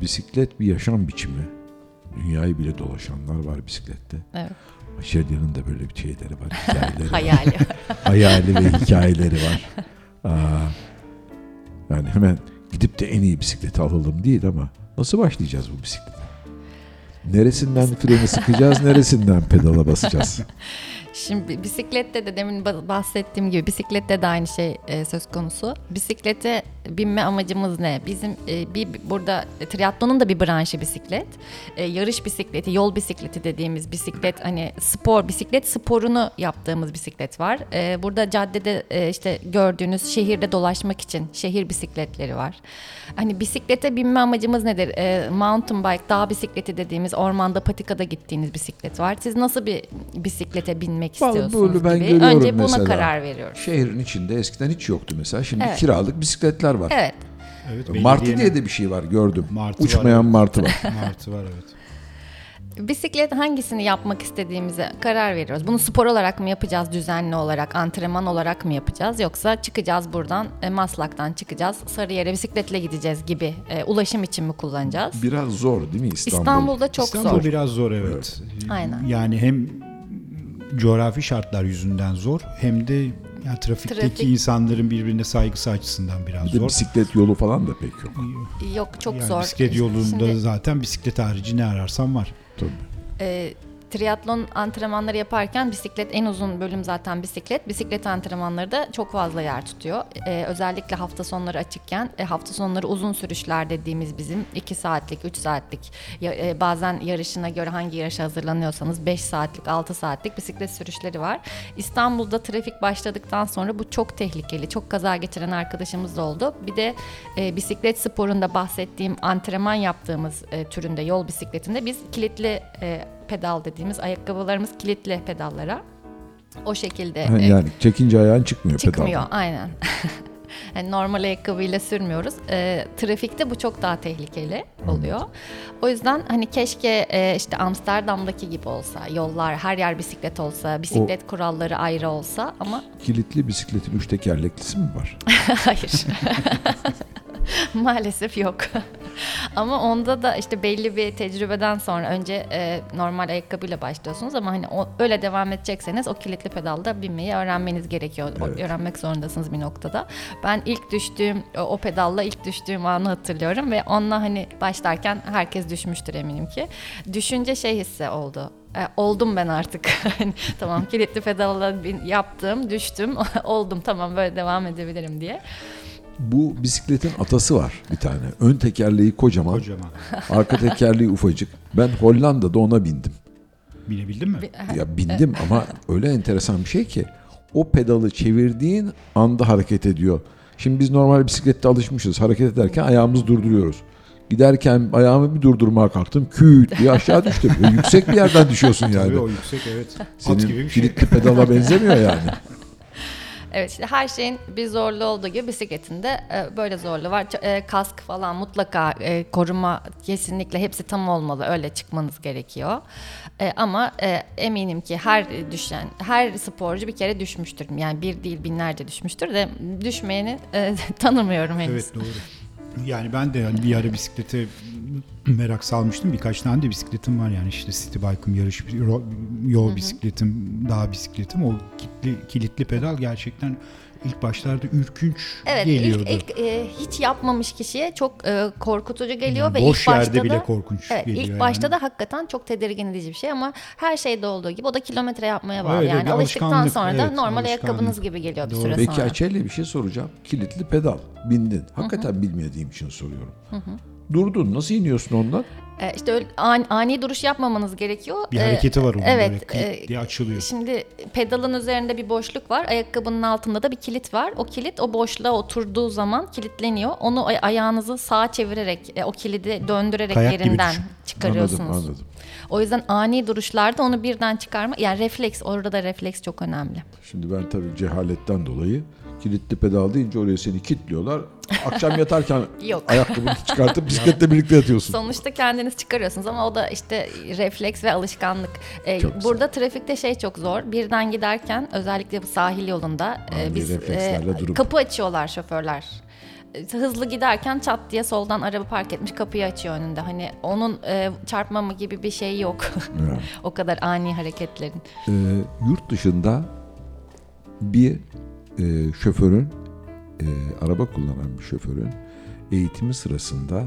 A: Bisiklet bir yaşam biçimi. Dünyayı bile dolaşanlar var bisiklette.
C: Evet.
A: Şeria'nın da böyle bir şeyleri var, hikayeleri var.
C: Hayali. <laughs>
A: Hayali ve hikayeleri var. Aa, yani hemen gidip de en iyi bisikleti alalım değil ama nasıl başlayacağız bu bisiklete? Neresinden freni sıkacağız, neresinden pedala basacağız? <laughs>
C: Şimdi bisiklette de demin ba- bahsettiğim gibi bisiklette de aynı şey e, söz konusu. Bisiklete binme amacımız ne? Bizim e, bir burada e, triatlonun da bir branşı bisiklet. E, yarış bisikleti, yol bisikleti dediğimiz bisiklet hani spor bisiklet sporunu yaptığımız bisiklet var. E, burada caddede e, işte gördüğünüz şehirde dolaşmak için şehir bisikletleri var. Hani bisiklete binme amacımız nedir? E, mountain bike, dağ bisikleti dediğimiz ormanda patikada gittiğiniz bisiklet var. Siz nasıl bir bisiklete binmek
A: Vallahi
C: istiyorsunuz
A: böyle ben
C: gibi.
A: görüyorum
C: Önce buna
A: mesela.
C: karar veriyoruz.
A: Şehrin içinde eskiden hiç yoktu mesela. Şimdi
C: Evet.
A: kiralık bisikletler var.
C: Evet.
B: Evet,
A: Martı
B: belediyenin
A: diye de bir şey var gördüm.
B: Martı var,
A: Uçmayan
B: evet.
A: martı var. <laughs> <laughs>
B: Martı var evet.
C: Bisiklet hangisini yapmak istediğimize karar veriyoruz. Bunu spor olarak mı yapacağız, düzenli olarak, antrenman olarak mı yapacağız? Yoksa çıkacağız buradan, e, Maslak'tan çıkacağız, Sarıyer'e bisikletle gideceğiz gibi e, ulaşım için mi kullanacağız?
A: Biraz zor değil mi İstanbul?
C: İstanbul'da çok
B: İstanbul
C: zor.
B: biraz zor evet.
C: Aynen.
B: Yani hem coğrafi şartlar yüzünden zor hem de ya trafikteki
C: Trafik.
B: insanların birbirine saygısı açısından biraz
A: Bir de
B: zor.
A: bisiklet yolu falan da pek yok.
C: Yok çok
B: Yani
C: zor.
B: bisiklet yolunda
C: Şimdi,
B: zaten bisiklet harici ne ararsan var.
A: Tabii.
C: e, triatlon antrenmanları yaparken bisiklet en uzun bölüm zaten bisiklet. Bisiklet antrenmanları da çok fazla yer tutuyor. E, özellikle hafta sonları açıkken e, hafta sonları uzun sürüşler dediğimiz bizim 2 saatlik, 3 saatlik ya- e, bazen yarışına göre hangi yarışa hazırlanıyorsanız 5 saatlik, 6 saatlik bisiklet sürüşleri var. İstanbul'da trafik başladıktan sonra bu çok tehlikeli. Çok kaza geçiren arkadaşımız da oldu. Bir de e, bisiklet sporunda bahsettiğim antrenman yaptığımız e, türünde yol bisikletinde biz kilitli e, pedal dediğimiz ayakkabılarımız kilitli pedallara. O şekilde
A: Ha,
C: e,
A: Yani çekince ayağın çıkmıyor,
C: çıkmıyor
A: pedaldan.
C: aynen. <laughs> Yani normal ayakkabıyla sürmüyoruz. E, trafikte bu çok daha tehlikeli oluyor. O yüzden hani keşke e, işte Amsterdam'daki gibi olsa, yollar her yer bisiklet olsa, bisiklet kuralları ayrı olsa ama
A: Kilitli bisikletin üç tekerleklisi mi var? <laughs>
C: Hayır. <laughs> <laughs> Maalesef yok. <laughs> ama onda da işte belli bir tecrübeden sonra önce e, normal ayakkabıyla başlıyorsunuz ama hani o, öyle devam edecekseniz o kilitli pedalda binmeyi öğrenmeniz gerekiyor. O- Öğrenmek zorundasınız bir noktada. Ben ilk düştüğüm o- o pedalla ilk düştüğüm anı hatırlıyorum ve onunla hani başlarken herkes düşmüştür eminim ki. Düşünce şey hissi oldu. E, oldum ben artık. <laughs> Tamam kilitli pedalla bin- yaptım, düştüm, oldum tamam böyle devam edebilirim diye.
A: Bu bisikletin atası var bir tane. Ön tekerleği kocaman,
B: Kocaman. <laughs>
A: arka tekerleği ufacık. Ben Hollanda'da ona bindim.
B: Binebildin mi?
A: Ya bindim ama öyle enteresan bir şey ki o pedalı çevirdiğin anda hareket ediyor. Şimdi biz normal bisiklette alışmışız. Hareket ederken ayağımızı durduruyoruz. Giderken ayağımı bir durdurmaya kalktım. Küt diye aşağı <laughs> düştüm. Ve yüksek bir yerden düşüyorsun yani.
B: Tabii o yüksek evet. At
A: Senin
B: gibi bir şey.
A: kilitli pedala benzemiyor yani. <laughs>
C: Evet işte her şeyin bir zorluğu olduğu gibi bisikletin de e, böyle zorluğu var. E, kask falan mutlaka e, koruma kesinlikle hepsi tam olmalı. Öyle çıkmanız gerekiyor. Ama eminim ki her düşen, her sporcu bir kere düşmüştür. Yani bir değil binlerce düşmüştür de düşmeyeni <laughs> tanımıyorum henüz.
B: Evet doğru. Yani ben de yani bir ara bisiklete merak salmıştım. Birkaç tane de bisikletim var yani işte city bike'ım, yarış yol bisikletim, dağ bisikletim. O kilitli, kilitli pedal gerçekten ilk başlarda ürkünç
C: Evet
B: geliyordu.
C: ilk, ilk e, hiç yapmamış kişiye çok e, korkutucu geliyor
B: Yani
C: ve
B: boş
C: ilk başta
B: yerde
C: da
B: bile korkunç
C: evet,
B: geliyor
C: ilk başta
B: yani.
C: da hakikaten çok tedirgin edici bir şey ama her şeyde olduğu gibi o da kilometre yapmaya bağlı.
B: Evet,
C: yani
B: bir
C: alıştıktan sonra da
B: evet,
C: normal
B: alışkanlık.
C: ayakkabınız gibi geliyor bir
B: Doğru.
C: süre
A: Peki
C: sonra.
A: Açel'le bir şey soracağım. Kilitli pedal bindin. Hakikaten bilmediğim için soruyorum. Durdun. Nasıl iniyorsun ondan?
C: E, işte öyle ani, ani duruş yapmamanız gerekiyor.
B: Bir
C: E,
B: hareketi var onun
C: evet,
B: böyle klik
C: e,
B: diye açılıyor.
C: Şimdi pedalın üzerinde bir boşluk var. Ayakkabının altında da bir kilit var. O kilit o boşluğa oturduğu zaman kilitleniyor. Onu ay- ayağınızı sağa çevirerek e, o kilidi döndürerek
B: Kayak
C: yerinden çıkarıyorsunuz.
A: Anladım anladım.
C: O yüzden ani duruşlarda onu birden çıkarma yani refleks orada da refleks çok önemli.
A: Şimdi ben tabii cehaletten dolayı kilitli pedal deyince oraya seni kilitliyorlar. Akşam yatarken
C: Yok.
A: ayakkabını <laughs> çıkartıp bisikletle birlikte yatıyorsun.
C: Sonuçta kendiniz çıkarıyorsunuz ama o da işte refleks ve alışkanlık. Ee,
A: Çok güzel.
C: burada trafikte şey çok zor. Birden giderken özellikle bu sahil yolunda e,
A: Ani
C: biz
A: reflekslerle durup.
C: kapı açıyorlar şoförler. E, Hızlı giderken çat diye soldan araba park etmiş kapıyı açıyor önünde. Hani onun e, çarpmama gibi bir şey yok. <laughs> O kadar ani hareketlerin.
A: Ee, yurt dışında bir e, şoförün e, araba kullanan bir şoförün eğitimi sırasında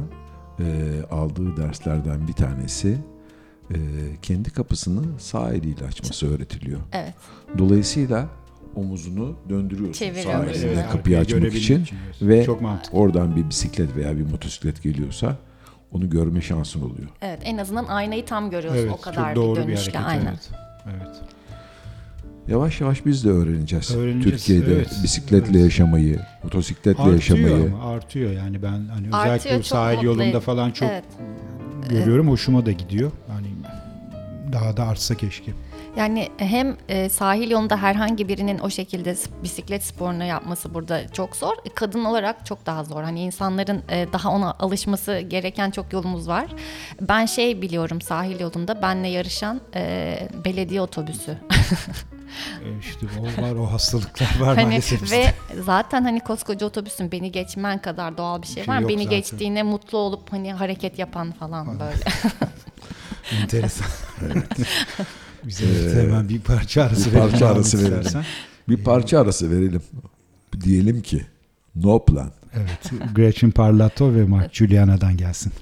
A: e, aldığı derslerden bir tanesi e, kendi kapısını sağ eliyle açması öğretiliyor.
C: Evet.
A: Dolayısıyla omuzunu döndürüyorsun sağ elinle
C: Evet,
A: kapıyı açmak için ve
B: Çok mantıklı.
A: oradan bir bisiklet veya bir motosiklet geliyorsa onu görme şansın oluyor.
C: Evet en azından aynayı tam görüyorsun
B: Evet,
C: o kadar
B: çok doğru
C: bir
B: bir
C: dönüşle.
B: hareket.
C: aynen.
B: Evet. evet.
A: Yavaş yavaş biz de öğreneceğiz.
B: Öğreneceğiz,
A: Türkiye'de
B: evet.
A: bisikletle
B: Evet.
A: yaşamayı, motosikletle
B: Artıyor
A: yaşamayı.
B: ama artıyor yani ben hani
C: Artıyor,
B: özellikle bu
C: çok
B: sahil
C: mutlu
B: yolunda
C: edici.
B: falan çok
C: Evet.
B: görüyorum hoşuma da gidiyor. Hani daha da artsa keşke.
C: Yani hem e, sahil yolunda herhangi birinin o şekilde s- bisiklet sporunu yapması burada çok zor. E, Kadın olarak çok daha zor. Hani insanların e, daha ona alışması gereken çok yolumuz var. Ben şey biliyorum sahil yolunda benle yarışan e, belediye otobüsü. <laughs>
B: İşte o var o hastalıklar var
C: hani
B: maalesef.
C: ve zaten hani koskoca otobüsün beni geçmen kadar doğal bir şey,
B: Bir şey
C: var. Beni
B: zaten.
C: geçtiğine mutlu olup hani hareket yapan falan böyle. <laughs>
B: Enteresan. Bize evet, <laughs> hemen bir parça arası
A: Ee, bir parça arası verelim.
B: istersen.
A: Bir parça arası verelim. Diyelim ki no plan.
B: Evet. Gretchen Parlato ve Mark Juliana'dan gelsin.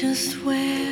E: Just where,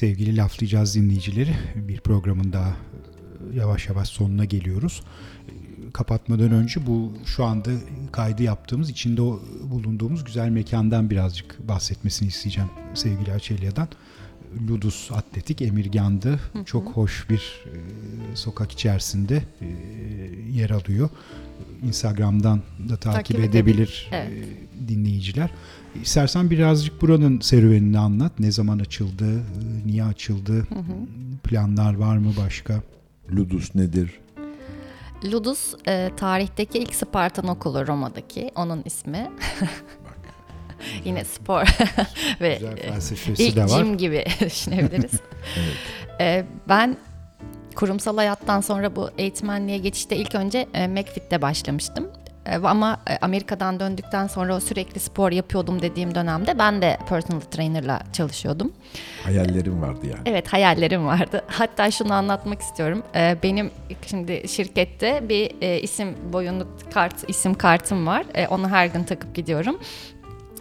B: Sevgili laflayacağız dinleyicileri bir programın daha e, yavaş yavaş sonuna geliyoruz. Kapatmadan önce bu şu anda kaydı yaptığımız içinde bulunduğumuz güzel mekandan birazcık bahsetmesini isteyeceğim sevgili Açelya'dan. Ludus Atletik Emirgan'dı. Çok hoş bir e, sokak içerisinde e, yer alıyor. Instagram'dan da takip,
C: Takip
B: edebilir
C: Evet.
B: e, dinleyiciler. İstersen birazcık buranın serüvenini anlat. Ne zaman açıldı, e, niye açıldı, planlar var mı başka?
A: Ludus nedir?
C: Ludus e, tarihteki ilk Spartan okulu Roma'daki onun ismi. <laughs> Yine spor ve
B: Güzel felsefesi
C: ilk
B: de var.
C: gym gibi <laughs> düşünebiliriz. <laughs> E, ben kurumsal hayattan sonra bu eğitmenliğe geçişte ilk önce e, McFit'te başlamıştım. E, ama e, Amerika'dan döndükten sonra sürekli spor yapıyordum dediğim dönemde ben de personal trainer'la çalışıyordum.
A: Hayallerim vardı yani.
C: Evet hayallerim vardı. Hatta şunu anlatmak istiyorum. Ee, benim şimdi şirkette bir e, isim boyunluk kart isim kartım var. E, onu her gün takıp gidiyorum.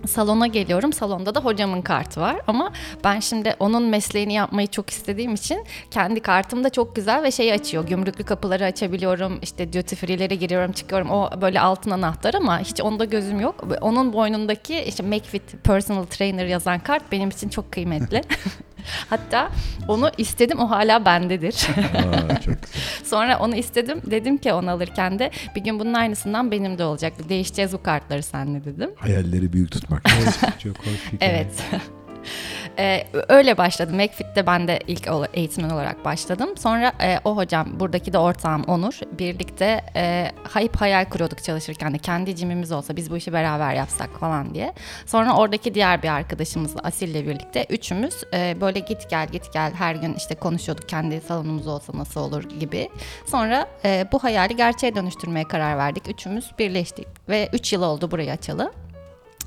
C: Salona geliyorum. Salonda da hocamın kartı var. Ama ben şimdi onun mesleğini yapmayı çok istediğim için kendi kartım da çok güzel ve şey açıyor. Gümrüklü kapıları açabiliyorum. İşte duty free'lere giriyorum çıkıyorum. O böyle altın anahtar ama hiç onda gözüm yok. Onun boynundaki işte McFit Personal Trainer yazan kart benim için çok kıymetli. <laughs> Hatta onu istedim o hala bendedir. <laughs>
A: Aa, çok güzel.
C: Sonra onu istedim. Dedim ki onu alırken de bir gün bunun aynısından benim de olacak. Değişeceğiz bu kartları seninle dedim.
A: Hayalleri büyük tutmak lazım.
B: Çok hoş.
C: Evet. <laughs> Ee, öyle başladım. McFit'te ben de ilk eğitmen olarak başladım. Sonra e, o hocam, buradaki de ortağım Onur. Birlikte e, hep hayal kuruyorduk çalışırken de. Kendi cimimiz olsa biz bu işi beraber yapsak falan diye. Sonra oradaki diğer bir arkadaşımızla Asil'le birlikte üçümüz e, böyle git gel git gel her gün işte konuşuyorduk. Kendi salonumuz olsa nasıl olur gibi. Sonra e, bu hayali gerçeğe dönüştürmeye karar verdik. Üçümüz birleştik ve üç yıl oldu burayı açalı.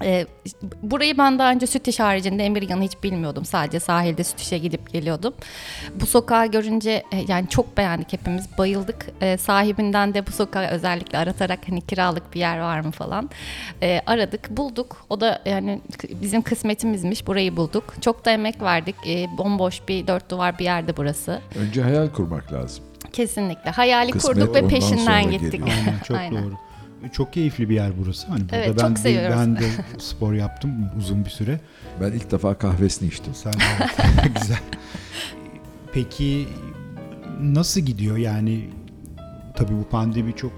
C: Ee, burayı ben daha önce süt iş haricinde Emirgan'ı hiç bilmiyordum. Sadece sahilde süt işe gidip geliyordum. Bu sokağı görünce e, yani çok beğendik hepimiz. Bayıldık. Ee, sahibinden de bu sokağı özellikle aratarak hani kiralık bir yer var mı falan Ee, aradık. Bulduk. O da yani bizim kısmetimizmiş. Burayı bulduk. Çok da emek verdik. Ee, bomboş bir dört duvar bir yerde burası.
A: Önce hayal kurmak lazım.
C: Kesinlikle. Hayali
A: Kısmet
C: kurduk ve peşinden gittik.
B: Aynen çok <laughs>
C: Aynen.
B: doğru. Çok keyifli bir yer burası. Hani burada
C: Evet,
B: ben
C: çok
B: de,
C: seviyoruz.
B: ben de <laughs> spor yaptım uzun bir süre.
A: Ben ilk defa kahvesini içtim.
B: Sen <laughs> güzel. Peki nasıl gidiyor? Yani tabii bu pandemi çok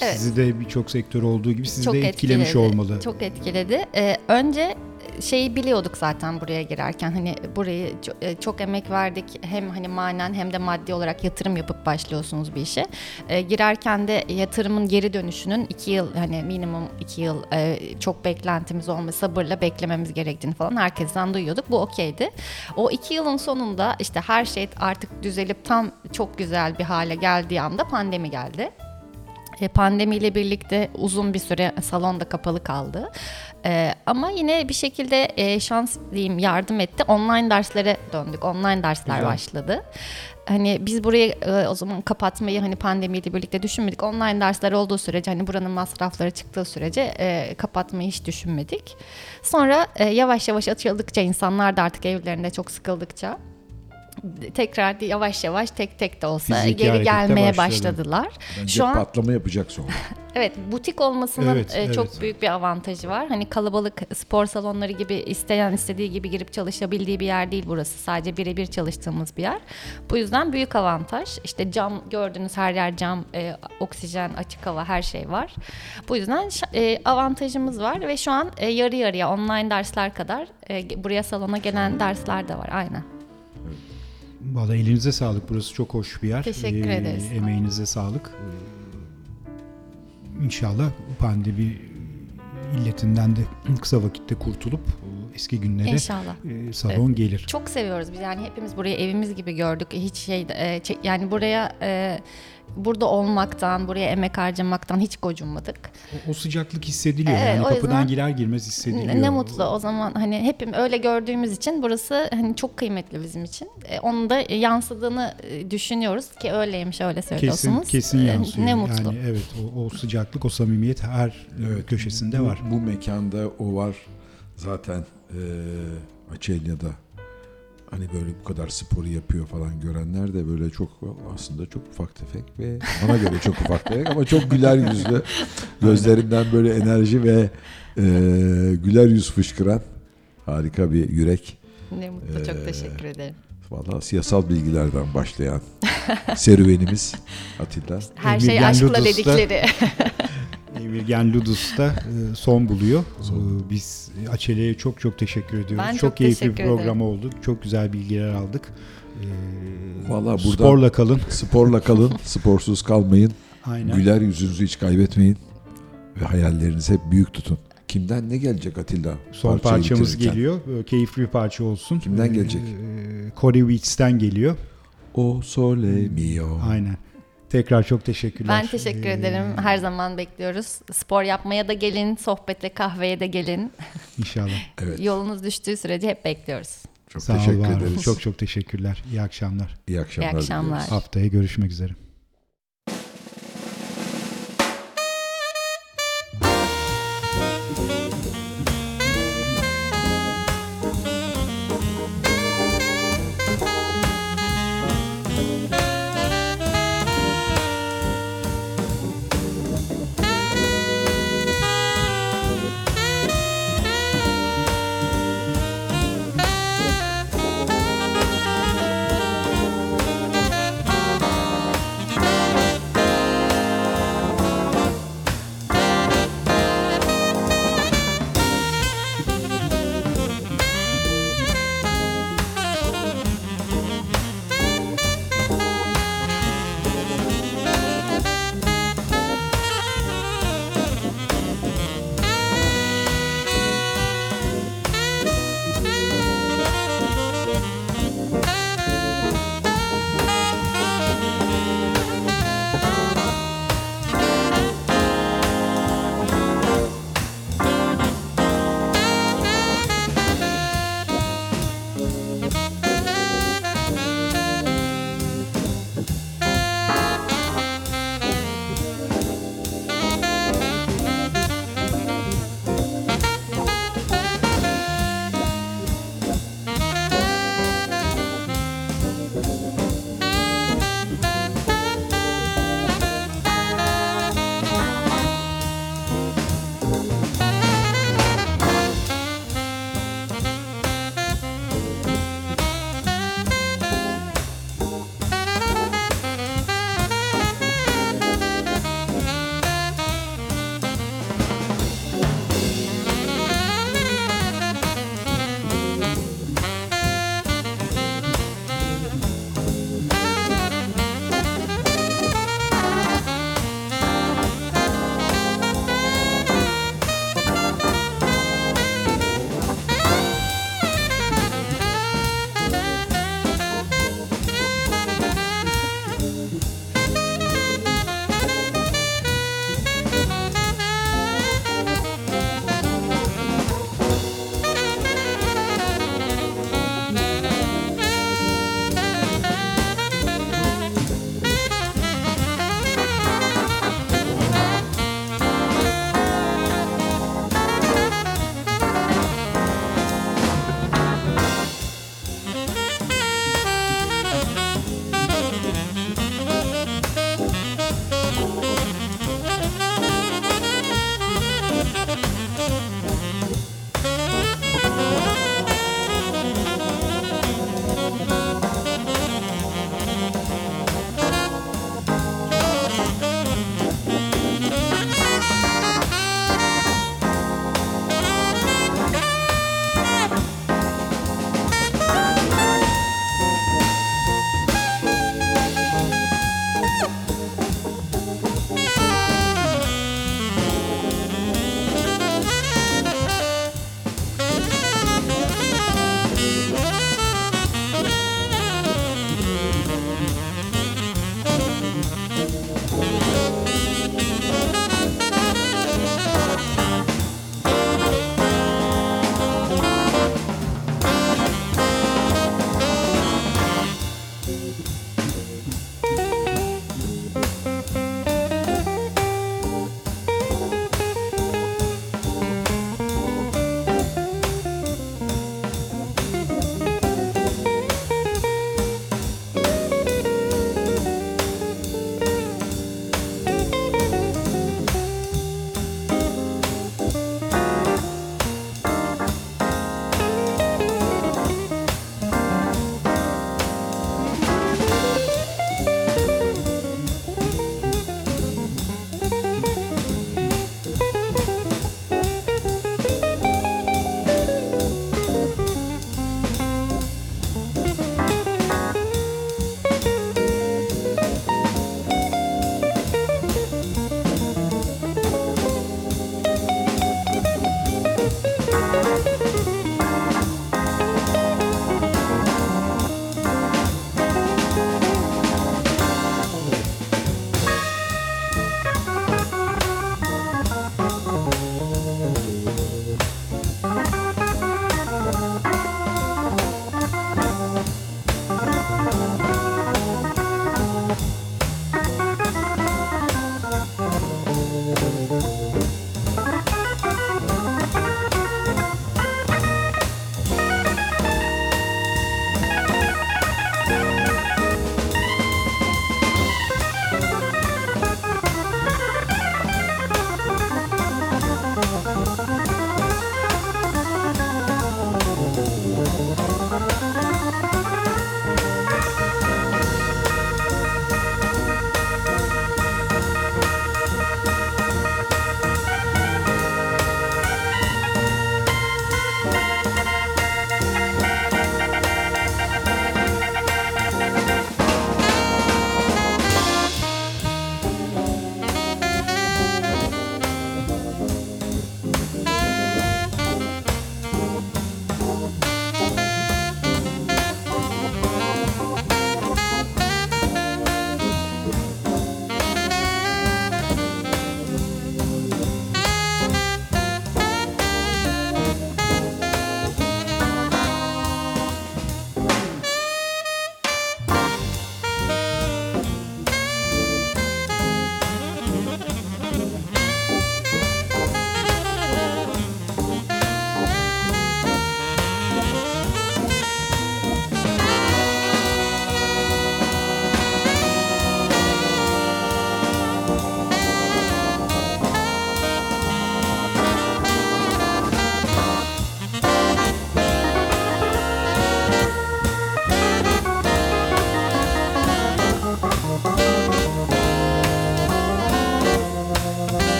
C: Evet.
B: sizi de birçok sektör olduğu gibi sizi
C: çok
B: de etkilemiş
C: etkiledi.
B: olmalı.
C: Çok etkiledi. Ee, önce şeyi biliyorduk zaten buraya girerken hani burayı e, çok emek verdik hem hani manen hem de maddi olarak yatırım yapıp başlıyorsunuz bir işe. Ee, girerken de yatırımın geri dönüşünün iki yıl hani minimum iki yıl e, çok beklentimiz olma sabırla beklememiz gerektiğini falan herkesten duyuyorduk. Bu okeydi. O iki yılın sonunda işte her şey artık düzelip tam çok güzel bir hale geldiği anda pandemi geldi. E, Pandemiyle birlikte uzun bir süre salonda kapalı kaldı. E, ama yine bir şekilde e, şans diyeyim yardım etti. Online derslere döndük. Online dersler
B: Güzel.
C: başladı. Hani biz burayı e, o zaman kapatmayı hani pandemiyle birlikte düşünmedik. Online dersler olduğu sürece hani buranın masrafları çıktığı sürece e, kapatmayı hiç düşünmedik. Sonra e, yavaş yavaş açıldıkça insanlar da artık evlerinde çok sıkıldıkça tekrar yavaş yavaş tek tek de olsa
B: Fiziki
C: geri gelmeye
B: başladı.
C: başladılar.
A: Bence
C: Şu an
A: patlama yapacak sonra. <laughs>
C: Evet, butik olmasının
B: Evet,
C: e,
B: evet.
C: çok büyük bir avantajı var. Hani kalabalık spor salonları gibi isteyen istediği gibi girip çalışabildiği bir yer değil burası. Sadece birebir çalıştığımız bir yer. Bu yüzden büyük avantaj. İşte cam gördüğünüz her yer cam, e, oksijen, açık hava her şey var. Bu yüzden e, avantajımız var ve şu an e, yarı yarıya online dersler kadar e, buraya salona gelen dersler de var. Aynen.
B: Valla elinize sağlık. Burası çok hoş bir yer.
C: Teşekkür ederiz.
B: Emeğinize sağlık. Ee, İnşallah pandemi illetinden de kısa vakitte kurtulup eski günlere
C: İnşallah.
B: e, salon gelir.
C: Çok seviyoruz biz yani hepimiz burayı evimiz gibi gördük. Hiç şey e, yani buraya e, burada olmaktan, buraya emek harcamaktan hiç gocunmadık.
B: O, o sıcaklık hissediliyor.
C: Evet,
B: yani
C: o
B: kapıdan
C: yüzden
B: girer girmez hissediliyor.
C: Ne, ne mutlu o zaman hani hepim öyle gördüğümüz için burası hani çok kıymetli bizim için. E, onun da yansıdığını e, düşünüyoruz ki öyleymiş öyle
B: Kesin
C: söylüyorsunuz.
B: kesin
C: E,
B: yansıyor.
C: Ne mutlu.
B: Yani evet o, o sıcaklık, o samimiyet her e, köşesinde
A: bu,
B: var.
A: Bu mekanda o var. Zaten e, Açelya'da hani böyle bu kadar sporu yapıyor falan görenler de böyle çok aslında çok ufak tefek ve bana göre çok ufak tefek ama çok güler yüzlü <laughs> gözlerinden böyle enerji ve e, güler yüz fışkıran harika bir yürek.
C: Ne mutlu,
A: Ee,
C: çok teşekkür ederim.
A: Vallahi siyasal bilgilerden başlayan serüvenimiz Atilla.
C: Her şey
B: Emirgen
C: aşkla dedikleri. <laughs>
B: Emirgen Ludus da e, son buluyor. E, Biz Açelya'ya çok çok teşekkür ediyoruz.
C: Ben
B: çok,
C: çok
B: keyifli bir program oldu. Çok güzel bilgiler aldık. E,
A: Vallahi buradan-
B: Sporla kalın.
A: Sporla kalın, <laughs> sporsuz kalmayın.
B: Aynen.
A: Güler yüzünüzü hiç kaybetmeyin. Ve hayallerinizi hep büyük tutun. Kimden ne gelecek Atilla?
B: Son parçamız
A: bitirirken?
B: geliyor. Böyle keyifli bir parça olsun.
A: Kimden gelecek?
B: Corey Weeks'ten geliyor.
A: O sole mio.
B: Aynen. Tekrar çok teşekkürler.
C: Ben teşekkür
B: Ee,
C: ederim. Her zaman bekliyoruz. Spor yapmaya da gelin, sohbete, kahveye de gelin. <laughs>
B: İnşallah.
A: Evet.
C: Yolunuz düştüğü sürece hep bekliyoruz.
A: Çok
B: Sağ
A: teşekkür
B: ol.
A: ederiz.
B: Çok çok teşekkürler. İyi akşamlar.
A: iyi akşamlar.
C: İyi akşamlar.
B: Haftaya görüşmek üzere.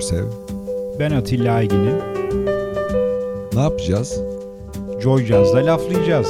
A: Görsev.
B: Ben Atilla Aygin'im.
A: Ne yapacağız?
B: Joy Jazz'da laflayacağız.